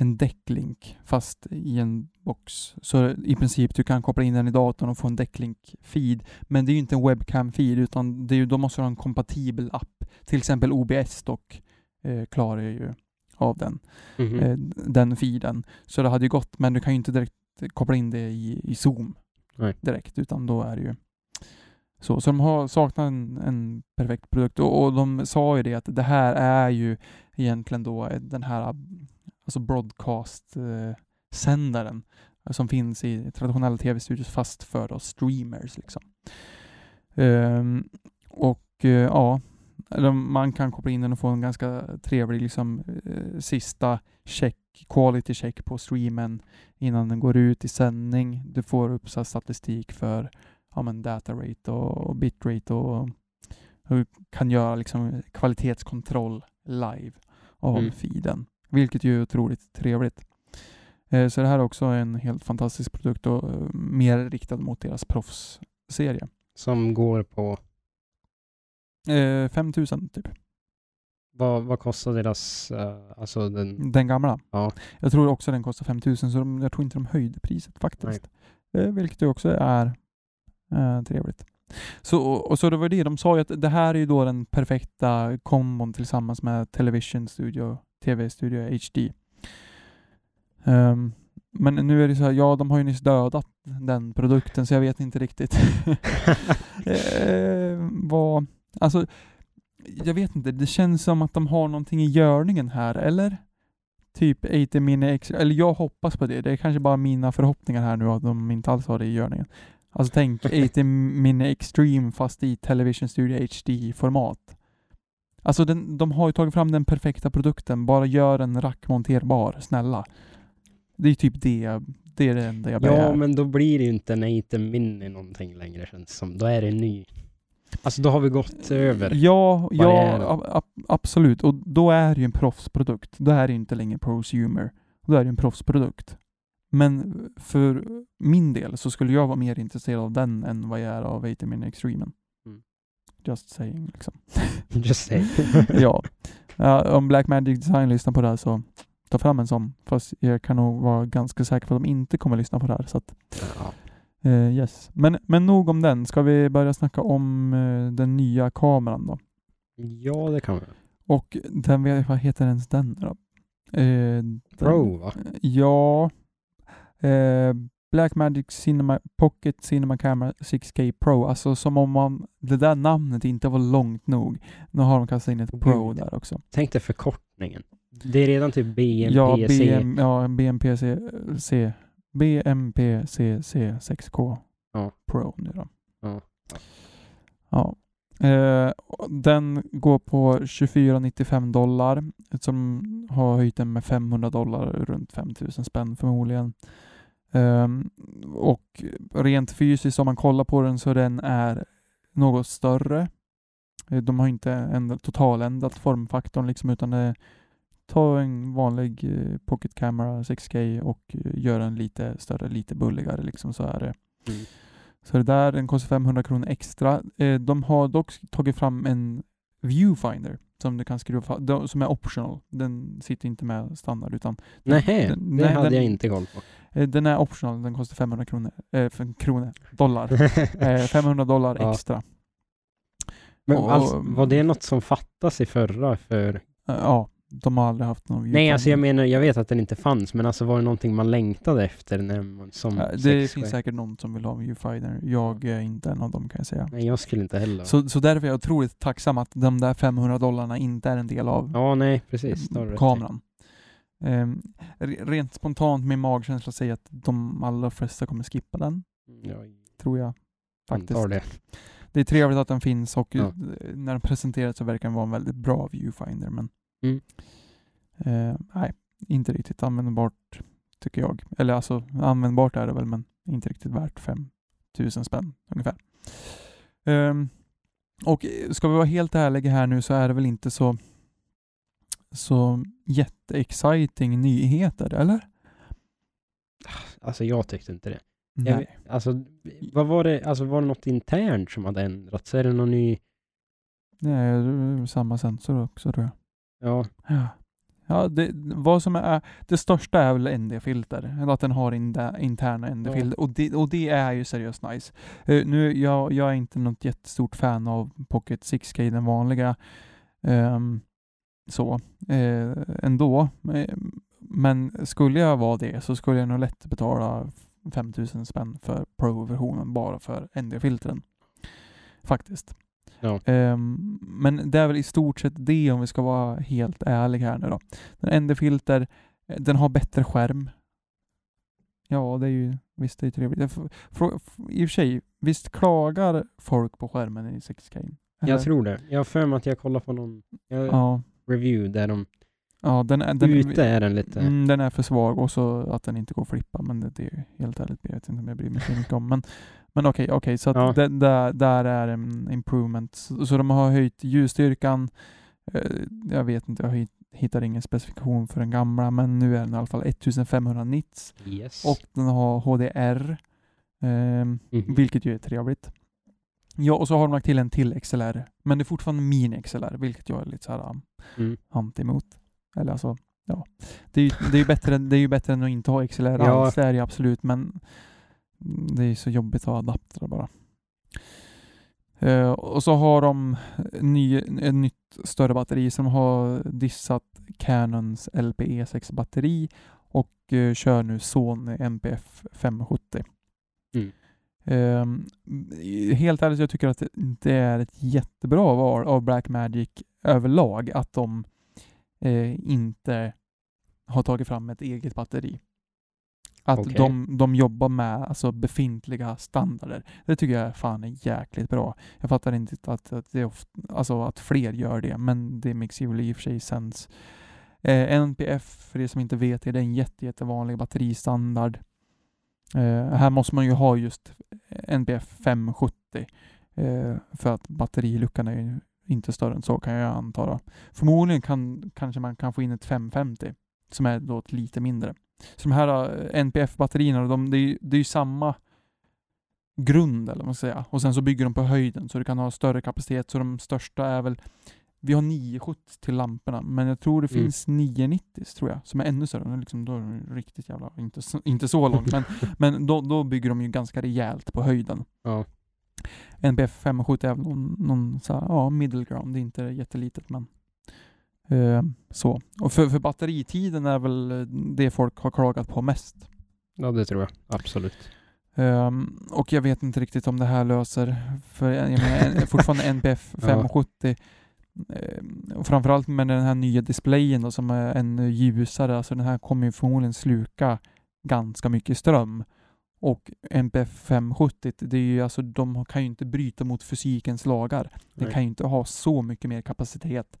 en decklink fast i en box. Så i princip du kan koppla in den i datorn och få en decklink-feed. Men det är ju inte en webcam-feed utan det är ju, då måste du ha en kompatibel app. Till exempel OBS dock eh, klarar ju av den, Mhm. eh, den feeden. Så det hade ju gått, men du kan ju inte direkt koppla in det i, i Zoom Nej. direkt utan då är det ju så. Så de har saknat en, en perfekt produkt och, och de sa ju det att det här är ju egentligen då den här alltså broadcast-sändaren som finns i traditionella tv-studios fast för då streamers liksom. Ehm, och eh, ja, man kan koppla in den och få en ganska trevlig liksom eh, sista check, quality check på streamen innan den går ut i sändning. Du får upp så statistik för ja, men data rate och, och bitrate och du kan göra liksom kvalitetskontroll live av Mm. feeden. Vilket ju är otroligt trevligt. Eh, Så det här är också en helt fantastisk produkt och eh, mer riktad mot deras proffsserie. Som går på, Eh, 5000 typ. vad, vad kostar deras, eh, alltså den, Den gamla. Ja. Jag tror också den kostar 5000 så de, jag tror inte de höjde priset faktiskt. Eh, vilket ju också är eh, trevligt. Så, och så det var det, de sa ju att det här är ju då den perfekta kombon tillsammans med Television Studio, TV Studio HD. Ehm, men nu är det så här, ja de har ju nyss dödat den produkten så jag vet inte riktigt [laughs] eh, vad, alltså jag vet inte, det känns som att de har någonting i görningen här, eller? Typ 80 Mini Extra, eller jag hoppas på det. Det är kanske bara mina förhoppningar här nu att de inte alls har det i görningen. Alltså tänk [laughs] 80 Mini Extreme fast i Television Studio HD-format. Alltså den, de har ju tagit fram den perfekta produkten, bara gör den rackmonterbar, snälla. Det är typ det, det är det enda jag begär. Ja, men då blir det ju inte en 8 mini någonting längre känns som. Då är det ny. Alltså då har vi gått över. Ja, ja barriären. absolut. Och då är det ju en proffsprodukt. Då är det inte längre prosumer. Då är det en proffsprodukt. Men för min del så skulle jag vara mer intresserad av den än vad jag är av 80 Mini Extremen. Just saying liksom. [laughs] Just say. [laughs] ja. ja. Om Blackmagic Design lyssnar på det här så ta fram en sån. Fast jag kan nog vara ganska säker på att de inte kommer lyssna på det här. Så att, eh, yes. men, men nog om den. Ska vi börja snacka om eh, den nya kameran då? ja, det kan vi. Och den, vad heter ens den då? Eh, den, Pro va? Ja. Blackmagic Cinema, Pocket Cinema Camera 6K Pro. Alltså som om man, det där namnet inte var långt nog. Nu har de kastat in ett. Pro där också. Tänk dig förkortningen. Det är redan typ BMPC. Ja, BM, ja BMPC C, BMPCC 6K Ja. Pro nu då. Ja. Ja. Eh, den går på 24,95 dollar. Som har höjt den med 500 dollar, runt 5000 spänn förmodligen. Ehm, och rent fysiskt om man kollar på den så den är något större. Eh, De har inte ändrat, totaländrat formfaktorn liksom utan det ta en vanlig eh, pocket camera 6K och eh, gör den lite större, lite bulligare liksom så är det. Mm. Så det där, den kostar 500 kronor extra. De har dock tagit fram en viewfinder som du kan skruva fa- de- som är optional. Den sitter inte med standard utan Nej, den- det nej, hade den- jag inte koll på. eh, den är optional. Den kostar 500 kronor, eh, för kronor, dollar. [laughs] Eh, 500 dollar Ja. extra. Men och- alltså, var det något som fattas i förra för... Eh, ja, de har aldrig haft någon. Nej, alltså jag menar, jag vet att den inte fanns, men alltså var det någonting man längtade efter när man som Eh, det 6K? finns säkert någon som vill ha en viewfinder. Jag är inte en av dem kan jag säga. Nej, jag skulle inte heller. Så, så därför är jag otroligt tacksam att de där 500 dollarna inte är en del av Ja, nej, precis. kameran. Re- rent spontant min magkänsla säger att de allra flesta kommer skippa den, Jag tror jag. Faktiskt. antar det. Det är trevligt att den finns och Ja. eh, när den presenteras så verkar den vara en väldigt bra viewfinder men Mm. eh, nej, inte riktigt användbart tycker jag. Eller alltså användbart är det väl men inte riktigt värt 5000 spänn ungefär. Ehm, och eh, ska vi vara helt ärliga här nu så är det väl inte så så jätteexciting nyheter, eller? Alltså jag tyckte inte det. Jag, Nej. vet- alltså, vad var det, alltså var det något internt som hade ändrats? Är det någon ny... Det är samma sensor också tror jag. Ja, Ja. Ja, det, vad som är, det största är väl ND-filter. Att den har in, interna ND-filter. Och, det, och det är ju seriöst nice. Eh, nu, jag, jag är inte något jättestort fan av Pocket 6K, den vanliga. ehm, så, eh, ändå. Eh, men skulle jag vara det så skulle jag nog lätt betala 5000 spänn för Pro-versionen bara för ND-filtren. Faktiskt. Ja. Ehm, men det är väl i stort sett det om vi ska vara helt ärliga här nu då. Den ND-filter, eh, den har bättre skärm. Ja, det är ju, visst det är trevligt. I och för sig, visst klagar folk på skärmen i 6K? Eller? jag tror det. Jag har för mig att jag kollade på någon jag, Ja, review där de... ja den, är- den, ute är den lite... Mm, den är för svag och så att den inte går att flippa. Men det, det är helt ärligt, jag vet inte om jag bryr mig så mycket om. Men, men okej, okej, så att Ja. det, där, där är en improvement. Så, så de har höjt ljusstyrkan. Eh, jag vet inte, jag hit- hittar ingen specifikation för den gamla, men nu är den i alla fall 1500 nits Yes. och den har HDR, ehm, Mhm. vilket ju är trevligt. Ja, och så har de lagt till en till XLR, men det är fortfarande mini XLR, vilket jag är lite så här um, Mm. anti emot. Eller alltså, ja. Det är ju, det är ju, bättre, än- det är ju bättre än att inte ha XLR Ja. alls, det är det ju absolut, men det är så jobbigt att ha adaptrar bara. Eh, och så har de ny, ett nytt större batteri som har dissat Canons LPE6 batteri och eh, kör nu Sony NPF 570. Mm. Ehm, helt ärligt, jag tycker att det är ett jättebra val av Blackmagic överlag att de eh, inte har tagit fram ett eget batteri. Att Okej. de, de jobbar med alltså, befintliga standarder. Det tycker jag fan är jäkligt bra. Jag fattar inte att, att, det är oft, alltså, att fler gör det, men det makes ju i och för sig sense. Eh, NPF, för det som inte vet, är det en jätte, jättevanlig batteristandard. Eh, här måste man ju ha just NPF 570 eh, för att batteriluckan är ju inte större än så kan jag anta. Då. Förmodligen kan kanske man kan få in ett 550 som är då lite mindre. Så de här eh, NPF-batterierna, de, det, är, det är ju samma grund eller vad man ska säga. Och sen så bygger de på höjden så du kan ha större kapacitet. Så de största är väl, vi har 970 till lamporna, men jag tror det Mm. finns 990 tror jag, som är ännu större. Liksom, då är de riktigt jävla, inte, så- inte så långt, men, [laughs] men då, då bygger de ju ganska rejält på höjden. Ja. NBF 570 är väl någon, någon så här, ja, middle ground, det är inte jättelitet men så. Och för, för batteritiden är väl eh, det folk har klagat på mest. ja, det tror jag. Absolut. Ehm, och jag vet inte riktigt om det här löser, för jag menar, en- fortfarande [laughs] Ja. 570 ehm, och framförallt med den här nya displayen då, som är ännu ljusare, alltså den här kommer ju förmodligen sluka ganska mycket ström. Och NBF 570, det är ju alltså, de kan ju inte bryta mot fysikens lagar. Det kan ju inte ha så mycket mer kapacitet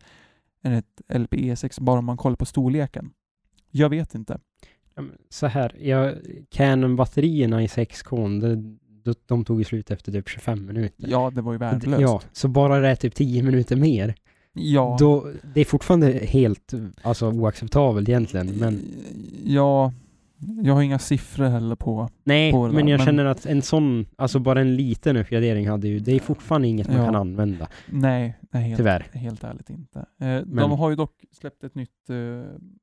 än ett LPE6 bara om man kollar på storleken. Jag vet inte. Ja, Så här, jag, Canon-batterierna i 6K, det, de, de tog ju slut efter typ 25 minuter. Ja, det var ju värdelöst. Ja, så bara det är typ 10 minuter mer. ja. Då, det är fortfarande helt alltså, oacceptabelt egentligen, men Ja, jag har inga siffror heller på... nej, på men jag men- känner att en sån, alltså bara en liten uppgradering hade ju, det är fortfarande inget man Ja. kan använda, Nej, nej helt, tyvärr. helt ärligt inte. Eh, Men- De har ju dock släppt ett nytt eh,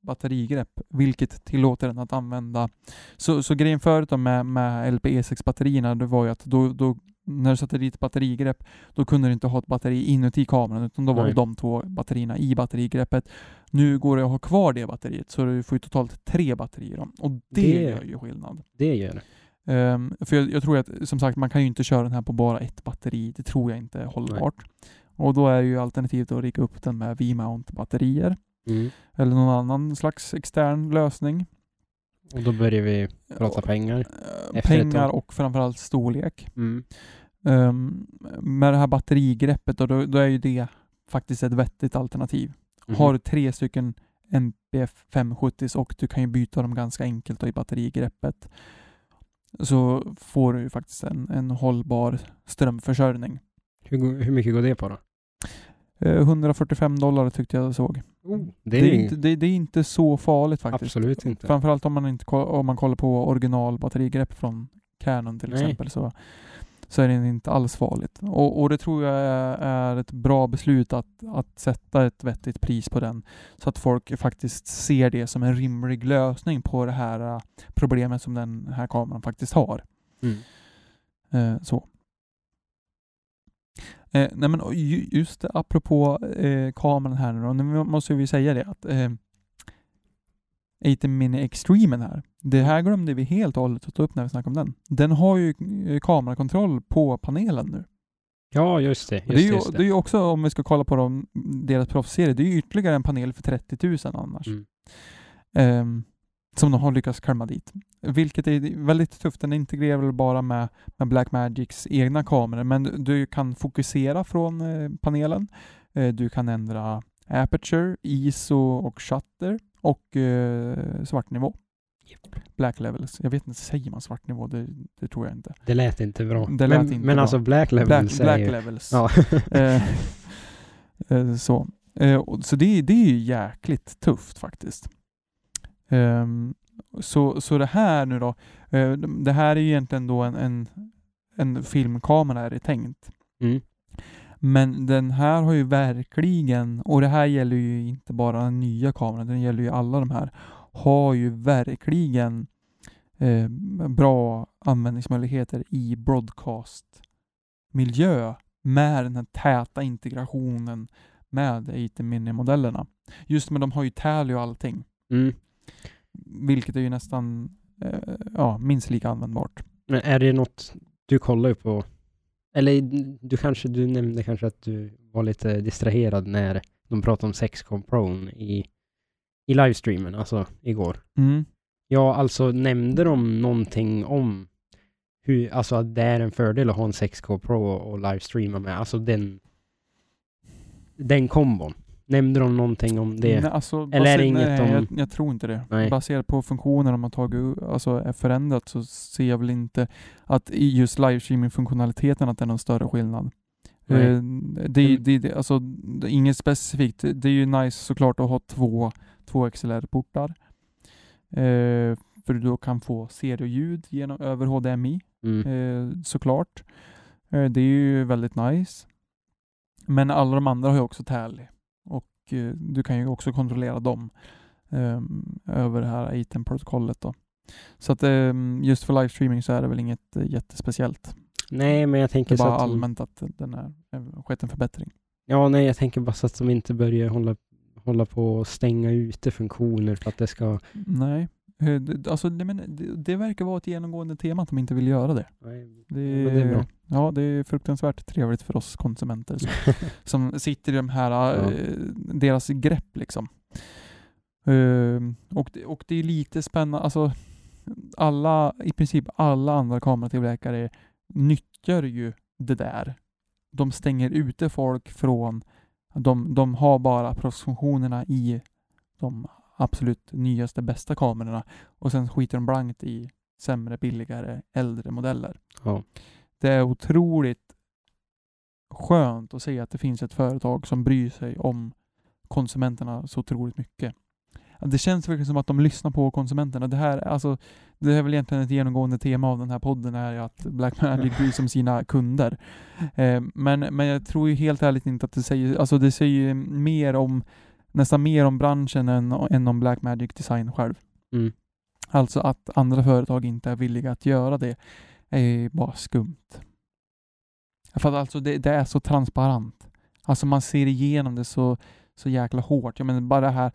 batterigrepp, vilket tillåter den att använda... Så, så grejen förut med, med LPE6-batterierna, det var ju att då, då när du satte dit batterigrepp, då kunde du inte ha ett batteri inuti kameran, utan då var det Nej. de två batterierna i batterigreppet. Nu går det att ha kvar det batteriet, så du får ju totalt tre batterier. då. Och det, Det- gör ju skillnad. Det gör det. Ehm, för jag, jag tror att, som sagt, man kan ju inte köra den här på bara ett batteri. Det tror jag inte är hållbart. Och då är ju alternativet att rigga upp den med V-mount-batterier. Mm. Eller någon annan slags extern lösning. Och då börjar vi prata pengar. Eh, Pengar och framförallt storlek. Mm. Ehm, med det här batterigreppet, då, då, då är ju det faktiskt ett vettigt alternativ. Mhm. Har du tre stycken NPF 570 och du kan ju byta dem ganska enkelt i batterigreppet så får du ju faktiskt en, en hållbar strömförsörjning. hur, hur mycket går det på då? Eh, 145 dollar tyckte jag såg. Oh, Det är, inte, det, det är inte så farligt faktiskt. Absolut inte. Framförallt om man, inte, om man kollar på original batterigrepp från Canon till Nej. exempel så, så är det inte alls farligt. Och, och det tror jag är, är ett bra beslut att, att sätta ett vettigt pris på den så att folk faktiskt ser det som en rimlig lösning på det här eh, problemet som den här kameran faktiskt har. Mm. Eh, så. Eh, nej men just det, apropå eh, kameran här nu då, nu måste vi säga det att eh, 80 Mini Extremen här, det här glömde vi helt och hållet att ta upp när vi snackade om den. Den har ju eh, kamerakontroll på panelen nu. Ja, just det. Just, det, är ju, just det är ju också, om vi ska kolla på dem, deras proffsserie, det är ju ytterligare en panel för 30 000 annars. Mm. Ehm, som de har lyckats karma dit. Vilket är väldigt tufft. Den integrerar väl bara med, med Blackmagics egna kameror, men du, kan fokusera från eh, panelen. Eh, du kan ändra aperture, ISO och shutter och eh, svartnivå. Black levels. Jag vet inte, säger man svartnivå? Det, det tror jag inte. Det lät inte bra. Lät men inte men bra. alltså Black Level Black, black levels. Ja. [laughs] Eh, eh, så Eh, så det, det är ju jäkligt tufft faktiskt. Ehm, så, så det här nu då, eh, det här är ju egentligen då en, en, en filmkamera är det tänkt. mm. Men den här har ju verkligen, och det här gäller ju inte bara den nya kameran, den gäller ju alla de här, har ju verkligen eh, bra användningsmöjligheter i broadcast-miljö med den här täta integrationen med 80 mini-modellerna. Just med de har ju tally och allting. Mm. Vilket är ju nästan eh, ja, minst lika användbart. Men är det något du kollar på? Eller du kanske, du nämnde kanske att du var lite distraherad när de pratade om 6Com Pro i, i livestreamen, alltså igår. Mm. Ja, alltså nämnde de någonting om hur, alltså att det är en fördel att ha en 6K Pro och livestreama med, alltså den den kombon. Nämnde de någonting om det? Nej, alltså, Eller är det inget nej, de- jag, jag tror inte det. Nej. Baserat på funktioner de har tagit, alltså är förändrat så ser jag väl inte att i just livestreaming-funktionaliteten att det är någon större skillnad. Eh, det, är- Mm. det, det, alltså, det inget specifikt. Det är ju nice såklart att ha två, två XLR-portar. Eh, för du då kan få stereoljud genom, över HDMI Mm. eh, såklart. Eh, det är ju väldigt nice. Men alla de andra har ju också Tally och eh, du kan ju också kontrollera dem eh, över det här ATEM-protokollet då. Så att eh, just för livestreaming så är det väl inget eh, jättespeciellt. Nej, men jag Det tänker är så bara att de, allmänt att den är, är skett en förbättring. Ja, nej, jag tänker bara så att de inte börjar hålla, hålla på och stänga ute funktioner för att det ska... Nej, eh, det, alltså det, men, det, det verkar vara ett genomgående tema att de inte vill göra det. Nej, Det men det är bra. Ja, det är fruktansvärt trevligt för oss konsumenter som, [laughs] som sitter i de här, Ja. eh, deras grepp liksom. Ehm, och, det, och det är lite spännande, alltså alla, i princip alla andra kameratillverkare nyttjar ju det där. De stänger ute folk från, de, de har bara proffsfunktionerna i de absolut nyaste, bästa kamerorna och sen skiter de blankt i sämre, billigare, äldre modeller Ja. Det är otroligt skönt att se att det finns ett företag som bryr sig om konsumenterna så otroligt mycket. Det känns verkligen som att de lyssnar på konsumenterna. Det här, alltså, det är väl egentligen ett genomgående tema av den här podden är att Blackmagic bryr sig om sina kunder. Eh, men, men jag tror ju helt ärligt inte att det säger, alltså det säger mer om, nästan mer om branschen än, än om Blackmagic Design själv. Mm. Alltså att andra företag inte är villiga att göra det är bara skumt. För att alltså det, det är så transparent. Alltså man ser igenom det så, så jäkla hårt. Jag menar bara det här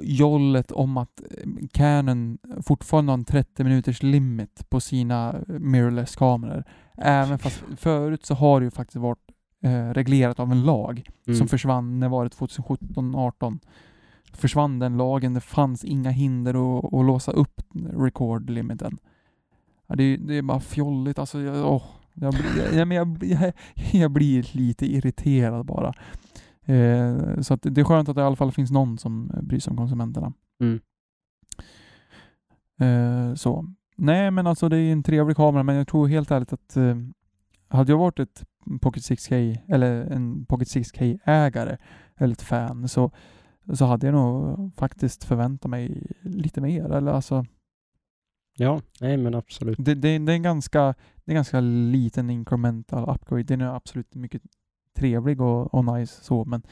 jollet om att eh, Canon fortfarande har en 30 minuters limit på sina mirrorless-kameror. Även fast förut så har det ju faktiskt varit eh, reglerat av en lag Mm. som försvann, när var det 2017-18? Försvann den lagen, det fanns inga hinder att, att låsa upp record-limiten. Ja, det, är- det är bara fjolligt, alltså jag, åh, jag, blir- jag, jag, jag, blir lite irriterad bara. Eh, så det är skönt att det i alla fall finns någon som bryr sig om konsumenterna. Mm. Eh, så. Nej men alltså det är en trevlig kamera men jag tror helt ärligt att eh, hade jag varit ett Pocket 6K eller en Pocket 6K ägare eller ett fan så, så hade jag nog faktiskt förväntat mig lite mer. Eller alltså, Ja, nej men absolut. det, det, det är en ganska, det är ganska liten incremental upgrade. Den är absolut mycket trevlig och, och nice så men,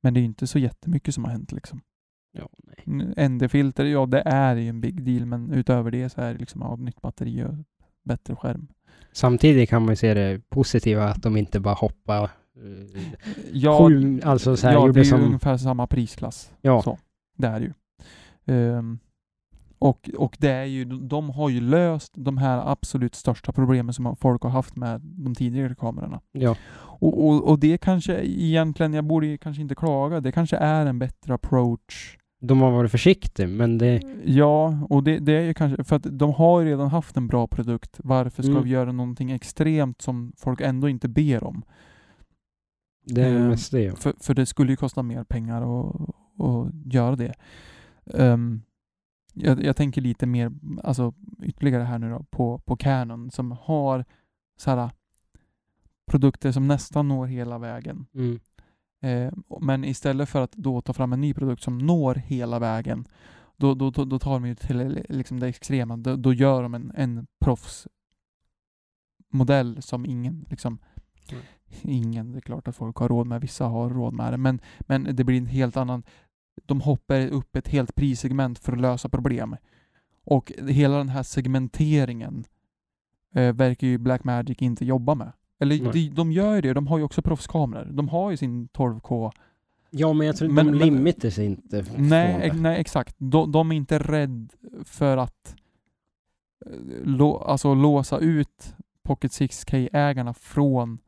men det är inte så jättemycket som har hänt liksom. Ja, nej. ND-filter, ja det är ju en big deal men utöver det så är det liksom ja, nytt batteri och bättre skärm. Samtidigt kan man ju se det positiva att de inte bara hoppar eh, Ja, sju, alltså så här, ja det är ju som... ungefär samma prisklass. Ja. Så, det är det ju. Ehm, och, och det är ju, de har ju löst de här absolut största problemen som folk har haft med de tidigare kamerorna. Ja, Och, och, och det kanske egentligen, jag borde kanske inte klaga, det kanske är en bättre approach. de har varit försiktiga, men det... Ja, och det, det är ju kanske, för att de har ju redan haft en bra produkt. Varför ska Mm. vi göra någonting extremt som folk ändå inte ber om? Det är mest det. För, för det skulle ju kosta mer pengar att, göra det. Ehm, jag, jag tänker lite mer, alltså ytterligare här nu då, på, på Canon som har så här produkter som nästan når hela vägen. Mm. Eh, men istället för att då ta fram en ny produkt som når hela vägen, då, då, då, då tar de ju till liksom det extrema. Då, då gör de en, en proffsmodell som ingen, liksom, Mm. ingen, det är klart att folk har råd med, vissa har råd med det, men, men det blir en helt annan, de hoppar upp ett helt prissegment för att lösa problem. Och hela den här segmenteringen eh, verkar ju Blackmagic inte jobba med. Eller de, de gör ju det, de har ju också proffskameror. De har ju sin 12K Ja, men jag tror Men- de limiter sig inte Nej, nej exakt. De, de är inte rädd för att eh, lå, alltså låsa ut Pocket 6K-ägarna från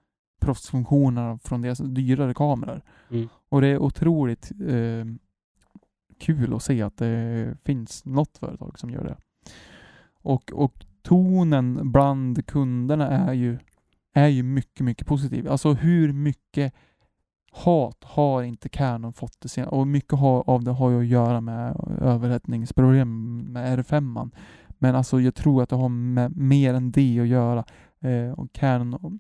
proffsfunktionerna från deras dyrare kameror. Mm. Och det är otroligt eh, kul att se att det finns något företag som gör det. Och, och tonen bland kunderna är ju, är ju mycket, mycket positiv. Alltså hur mycket hat har inte Canon fått det senare? och mycket av det har ju att göra med överhettningsproblem med R5. Men alltså jag tror att det har med mer än det att göra. Eh, och Canon, och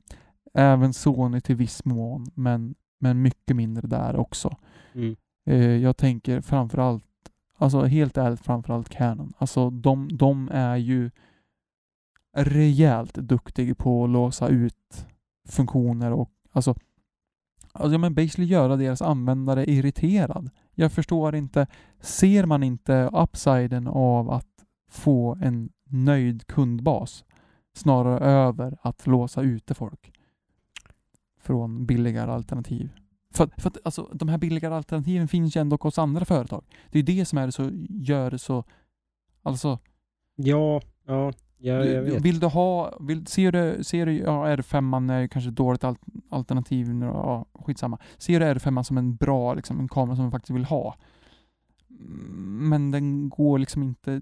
även Sony till viss mån, men, men mycket mindre där också. Mm. Eh, jag tänker framförallt, alltså helt ärligt framförallt Canon. Alltså de, de är ju rejält duktiga på att låsa ut funktioner och alltså, alltså ja, men basically göra deras användare irriterad. Jag förstår inte, ser man inte upsiden av att få en nöjd kundbas snarare över att låsa ute folk från billigare alternativ? För, för att alltså, de här billigare alternativen finns ju ändå hos andra företag. Det är det som är så, gör det så... Alltså, Ja, ja, ja, jag du- vet. vill du ha... Vill, ser du, ser du ja, R5 är ju kanske ett dåligt al- alternativ, ja, skitsamma. Ser du R5 som en bra, liksom, en kamera som du faktiskt vill ha. Mm, Men den går liksom inte,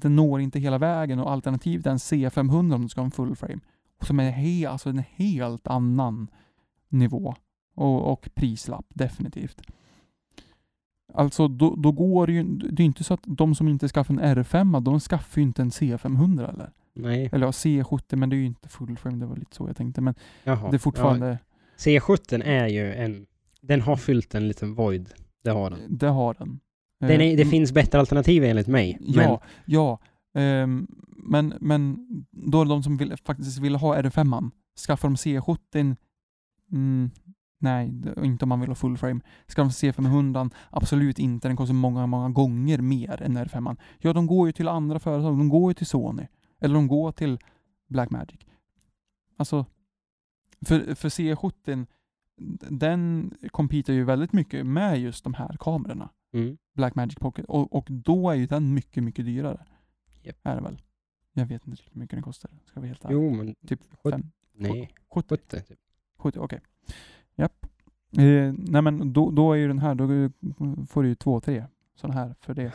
den når inte hela vägen och alternativet är en C500 om du ska ha en full frame. Som är he, alltså en helt annan nivå och, och prislapp, definitivt. Alltså då, då går det ju, det är inte så att de som inte skaffar en R5, de skaffar ju inte en C500 eller? Nej, Eller ja, C70, men det är ju inte full frame, det var lite så jag tänkte. Men jaha. det är fortfarande, Ja, C17 är ju en... Den har fyllt en liten void. Det har den. det har den. den Eh, är, det m- finns bättre alternativ enligt mig. Ja, ja. Ehm, men, men då är det de som vill, faktiskt vill ha R5, skaffar de C70, mm, nej, inte om man vill ha full frame. Ska de C500, absolut inte, den kostar många, många gånger mer än R5. Ja, de går ju till andra företag, de går ju till Sony, eller de går till Blackmagic. Alltså, för, för C70, den competar ju väldigt mycket med just de här kamerorna. Mm. Blackmagic Pocket och, och då är ju den mycket, mycket dyrare. Japp. Är det väl? Jag vet inte hur mycket den kostar. Ska vara helt ärlig. Jo, men Typ sjut- fem, nej. 70, 70 typ. 70 okej. Japp. Eh, nej men då, då är ju den här, då får du ju två, tre sådana här för det.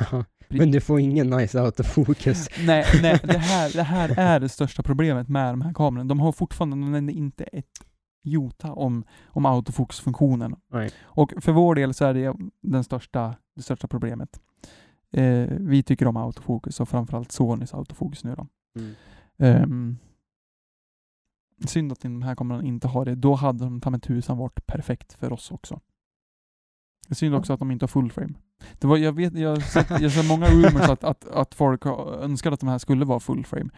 men du får ingen nice autofokus. [laughs] nej, nej det, här, det här är det största problemet med de här kamerorna. De har fortfarande inte ett jota om, om autofokusfunktionen. Och för vår del så är det den största, det största problemet. Eh, vi tycker om autofokus och framförallt Sonys autofokus nu då. Mm. Ehm, synd att de här kamerorna inte har det. Då hade de ta med tusan varit perfekt för oss också. Synd också att de inte har full frame. Det var, jag, vet, jag har sett, jag har sett många rumors att, att, att folk har önskat att de här skulle vara full frame.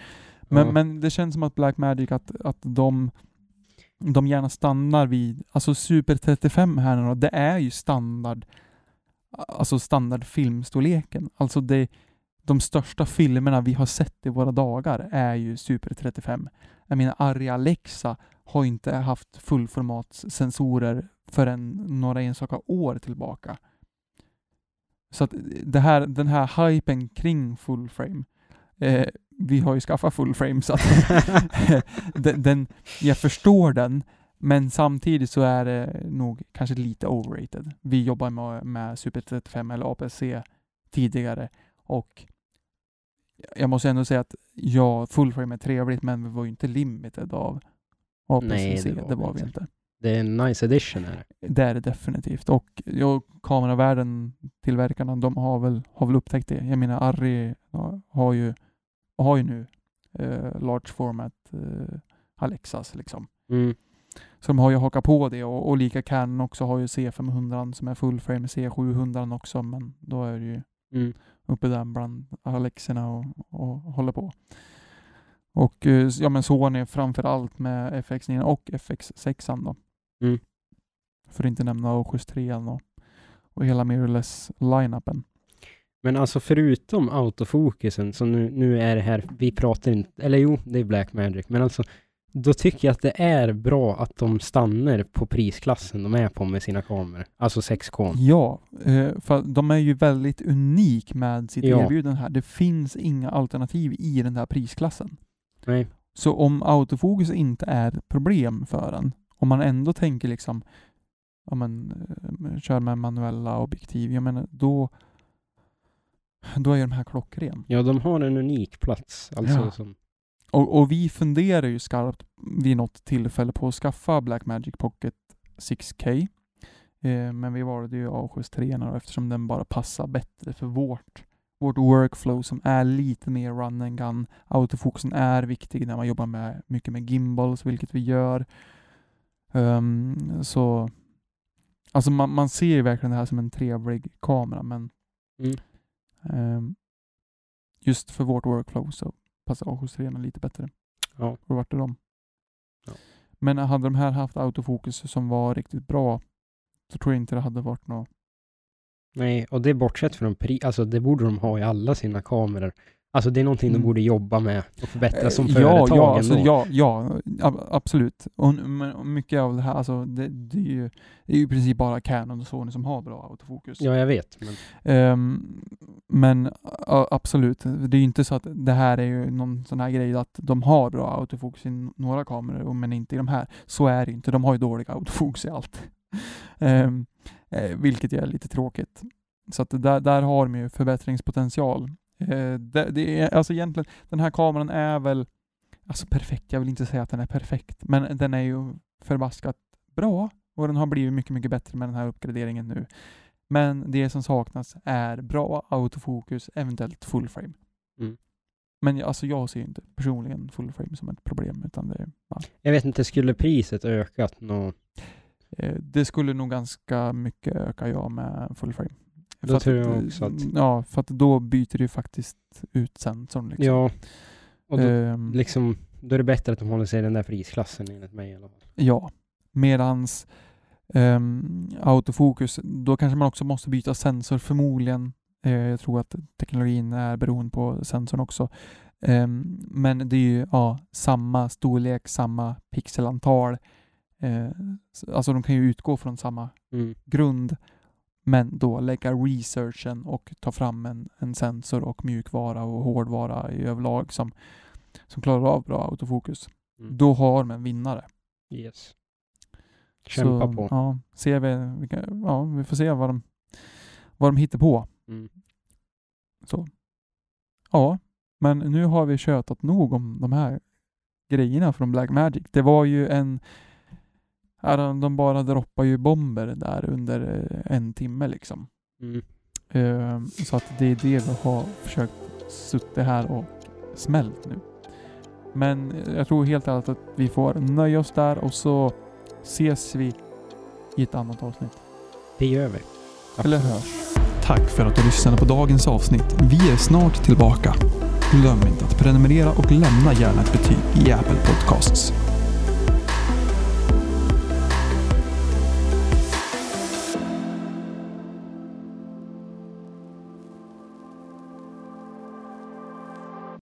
Men, Ja. men det känns som att Blackmagic, att, att de, de gärna stannar vid, alltså Super 35 här nu då, det är ju standard, alltså standard filmstorleken. Alltså det, de största filmerna vi har sett i våra dagar är ju Super 35. Jag menar, arga Alexa har inte haft fullformatssensorer förrän några enstaka år tillbaka. Så att det här, den här hypen kring full frame, eh, vi har ju skaffat full frame så att [laughs] den, den, jag förstår den, men samtidigt så är det nog kanske lite overrated. Vi jobbar med, med Super 35 eller APC tidigare och jag måste ändå säga att ja, full frame är trevligt men vi var ju inte limited av APC. Nej, det det var, vi inte. Det är en nice addition här. Det är det definitivt. Och ja, kameravärlden, tillverkarna, de har väl, har väl upptäckt det. Jag menar, Arri har ju, har ju nu eh, large format eh, Alexas liksom. Mm. Så de har ju hakat på det och, och lika Canon också har ju C500 som är full frame, C700 också, men då är det ju Mm. Uppe där bland Alexerna och, och håller på. Och eh, ja men Sony framför allt med FX9 och FX6 då. Mm. För att inte nämna Oculus 3 och, och hela mirrorless line-upen. Men alltså förutom autofokusen, så nu, nu är det här, vi pratar inte, eller jo, det är Blackmagic, men alltså då tycker jag att det är bra att de stannar på prisklassen de är på med sina kameror. Alltså 6K. Ja, eh, för de är ju väldigt unik med sitt Ja. erbjudande här. Det finns inga alternativ i den här prisklassen. Nej. Så om autofokus inte är problem för en, om man ändå tänker liksom, ja men, eh, kör med manuella objektiv, jag menar då, då är ju de här klockren. Ja, de har en unik plats. Alltså Ja. som... Och, och vi funderar ju skarpt vid något tillfälle på att skaffa Blackmagic Pocket 6K. Eh, men vi valde ju A73 då, eftersom den bara passar bättre för vårt, vårt workflow som är lite mer run and gun. Autofokusen är viktig när man jobbar med mycket med gimbals, vilket vi gör. Ehm, så Alltså man, man ser ju verkligen det här som en trevlig kamera men Mm. ehm, just för vårt workflow så passar A73 lite bättre. Ja. Då vart det dem. Ja. Men hade de här haft autofokus som var riktigt bra så tror jag inte det hade varit något. Nej, och det är bortsett från pris. Alltså det borde de ha i alla sina kameror. Alltså det är någonting Mm. de borde jobba med och förbättra som ja, företag ja, alltså, ja, ja, ab- absolut. Och, mycket av det här, alltså det, det, är ju, det är ju i princip bara Canon och Sony som har bra autofokus. Ja, jag vet. Men Ehm, men ja, absolut, det är ju inte så att det här är ju någon sån här grej att de har bra autofokus i några kameror men inte i de här. Så är det ju inte. De har ju dålig autofokus i allt. [laughs] Eh, vilket är lite tråkigt. Så att där, där har de ju förbättringspotential. Eh, det, det är, alltså egentligen, den här kameran är väl alltså perfekt. Jag vill inte säga att den är perfekt, men den är ju förbaskat bra och den har blivit mycket, mycket bättre med den här uppgraderingen nu. Men det som saknas är bra autofokus, eventuellt full frame. Mm. Men alltså jag ser inte personligen full frame som ett problem, utan det, ja, jag vet inte, skulle priset ökat nå? eh, det skulle nog ganska mycket öka jag med full frame. Då tror jag också att- Ja, för att då byter du faktiskt ut sensorn. Liksom. Ja. Och då, Ehm, liksom, då är det bättre att de håller sig i den där prisklassen enligt mig i alla fall. Ja, medans um, autofokus, då kanske man också måste byta sensor förmodligen. Eh, jag tror att teknologin är beroende på sensorn också. Ehm, men det är ju ja, samma storlek, samma pixelantal. S- alltså de kan ju utgå från samma Mm. grund, men då lägga researchen och ta fram en, en sensor och mjukvara och hårdvara i överlag som, som klarar av bra autofokus. Mm. Då har man vinnare. Yes. Kämpa Så, på. Ja, ser vi, vilka, ja, vi får se vad de, vad de hittar på. Mm. Så. Ja, men nu har vi tjötat nog om de här grejerna från Blackmagic. Det var ju en... ja, de- De bara droppar ju bomber där under eh, en timme liksom. Mm. Eh, Så att det är det vi har försökt suttit här och smält nu. Men jag tror helt ärligt att vi får nöja oss där och så ses vi i ett annat avsnitt. Det gör vi. Eller Absolut. hörs. Tack för att du lyssnade på dagens avsnitt. Vi är snart tillbaka. Glöm inte att prenumerera och lämna gärna ett betyg i Apple Podcasts.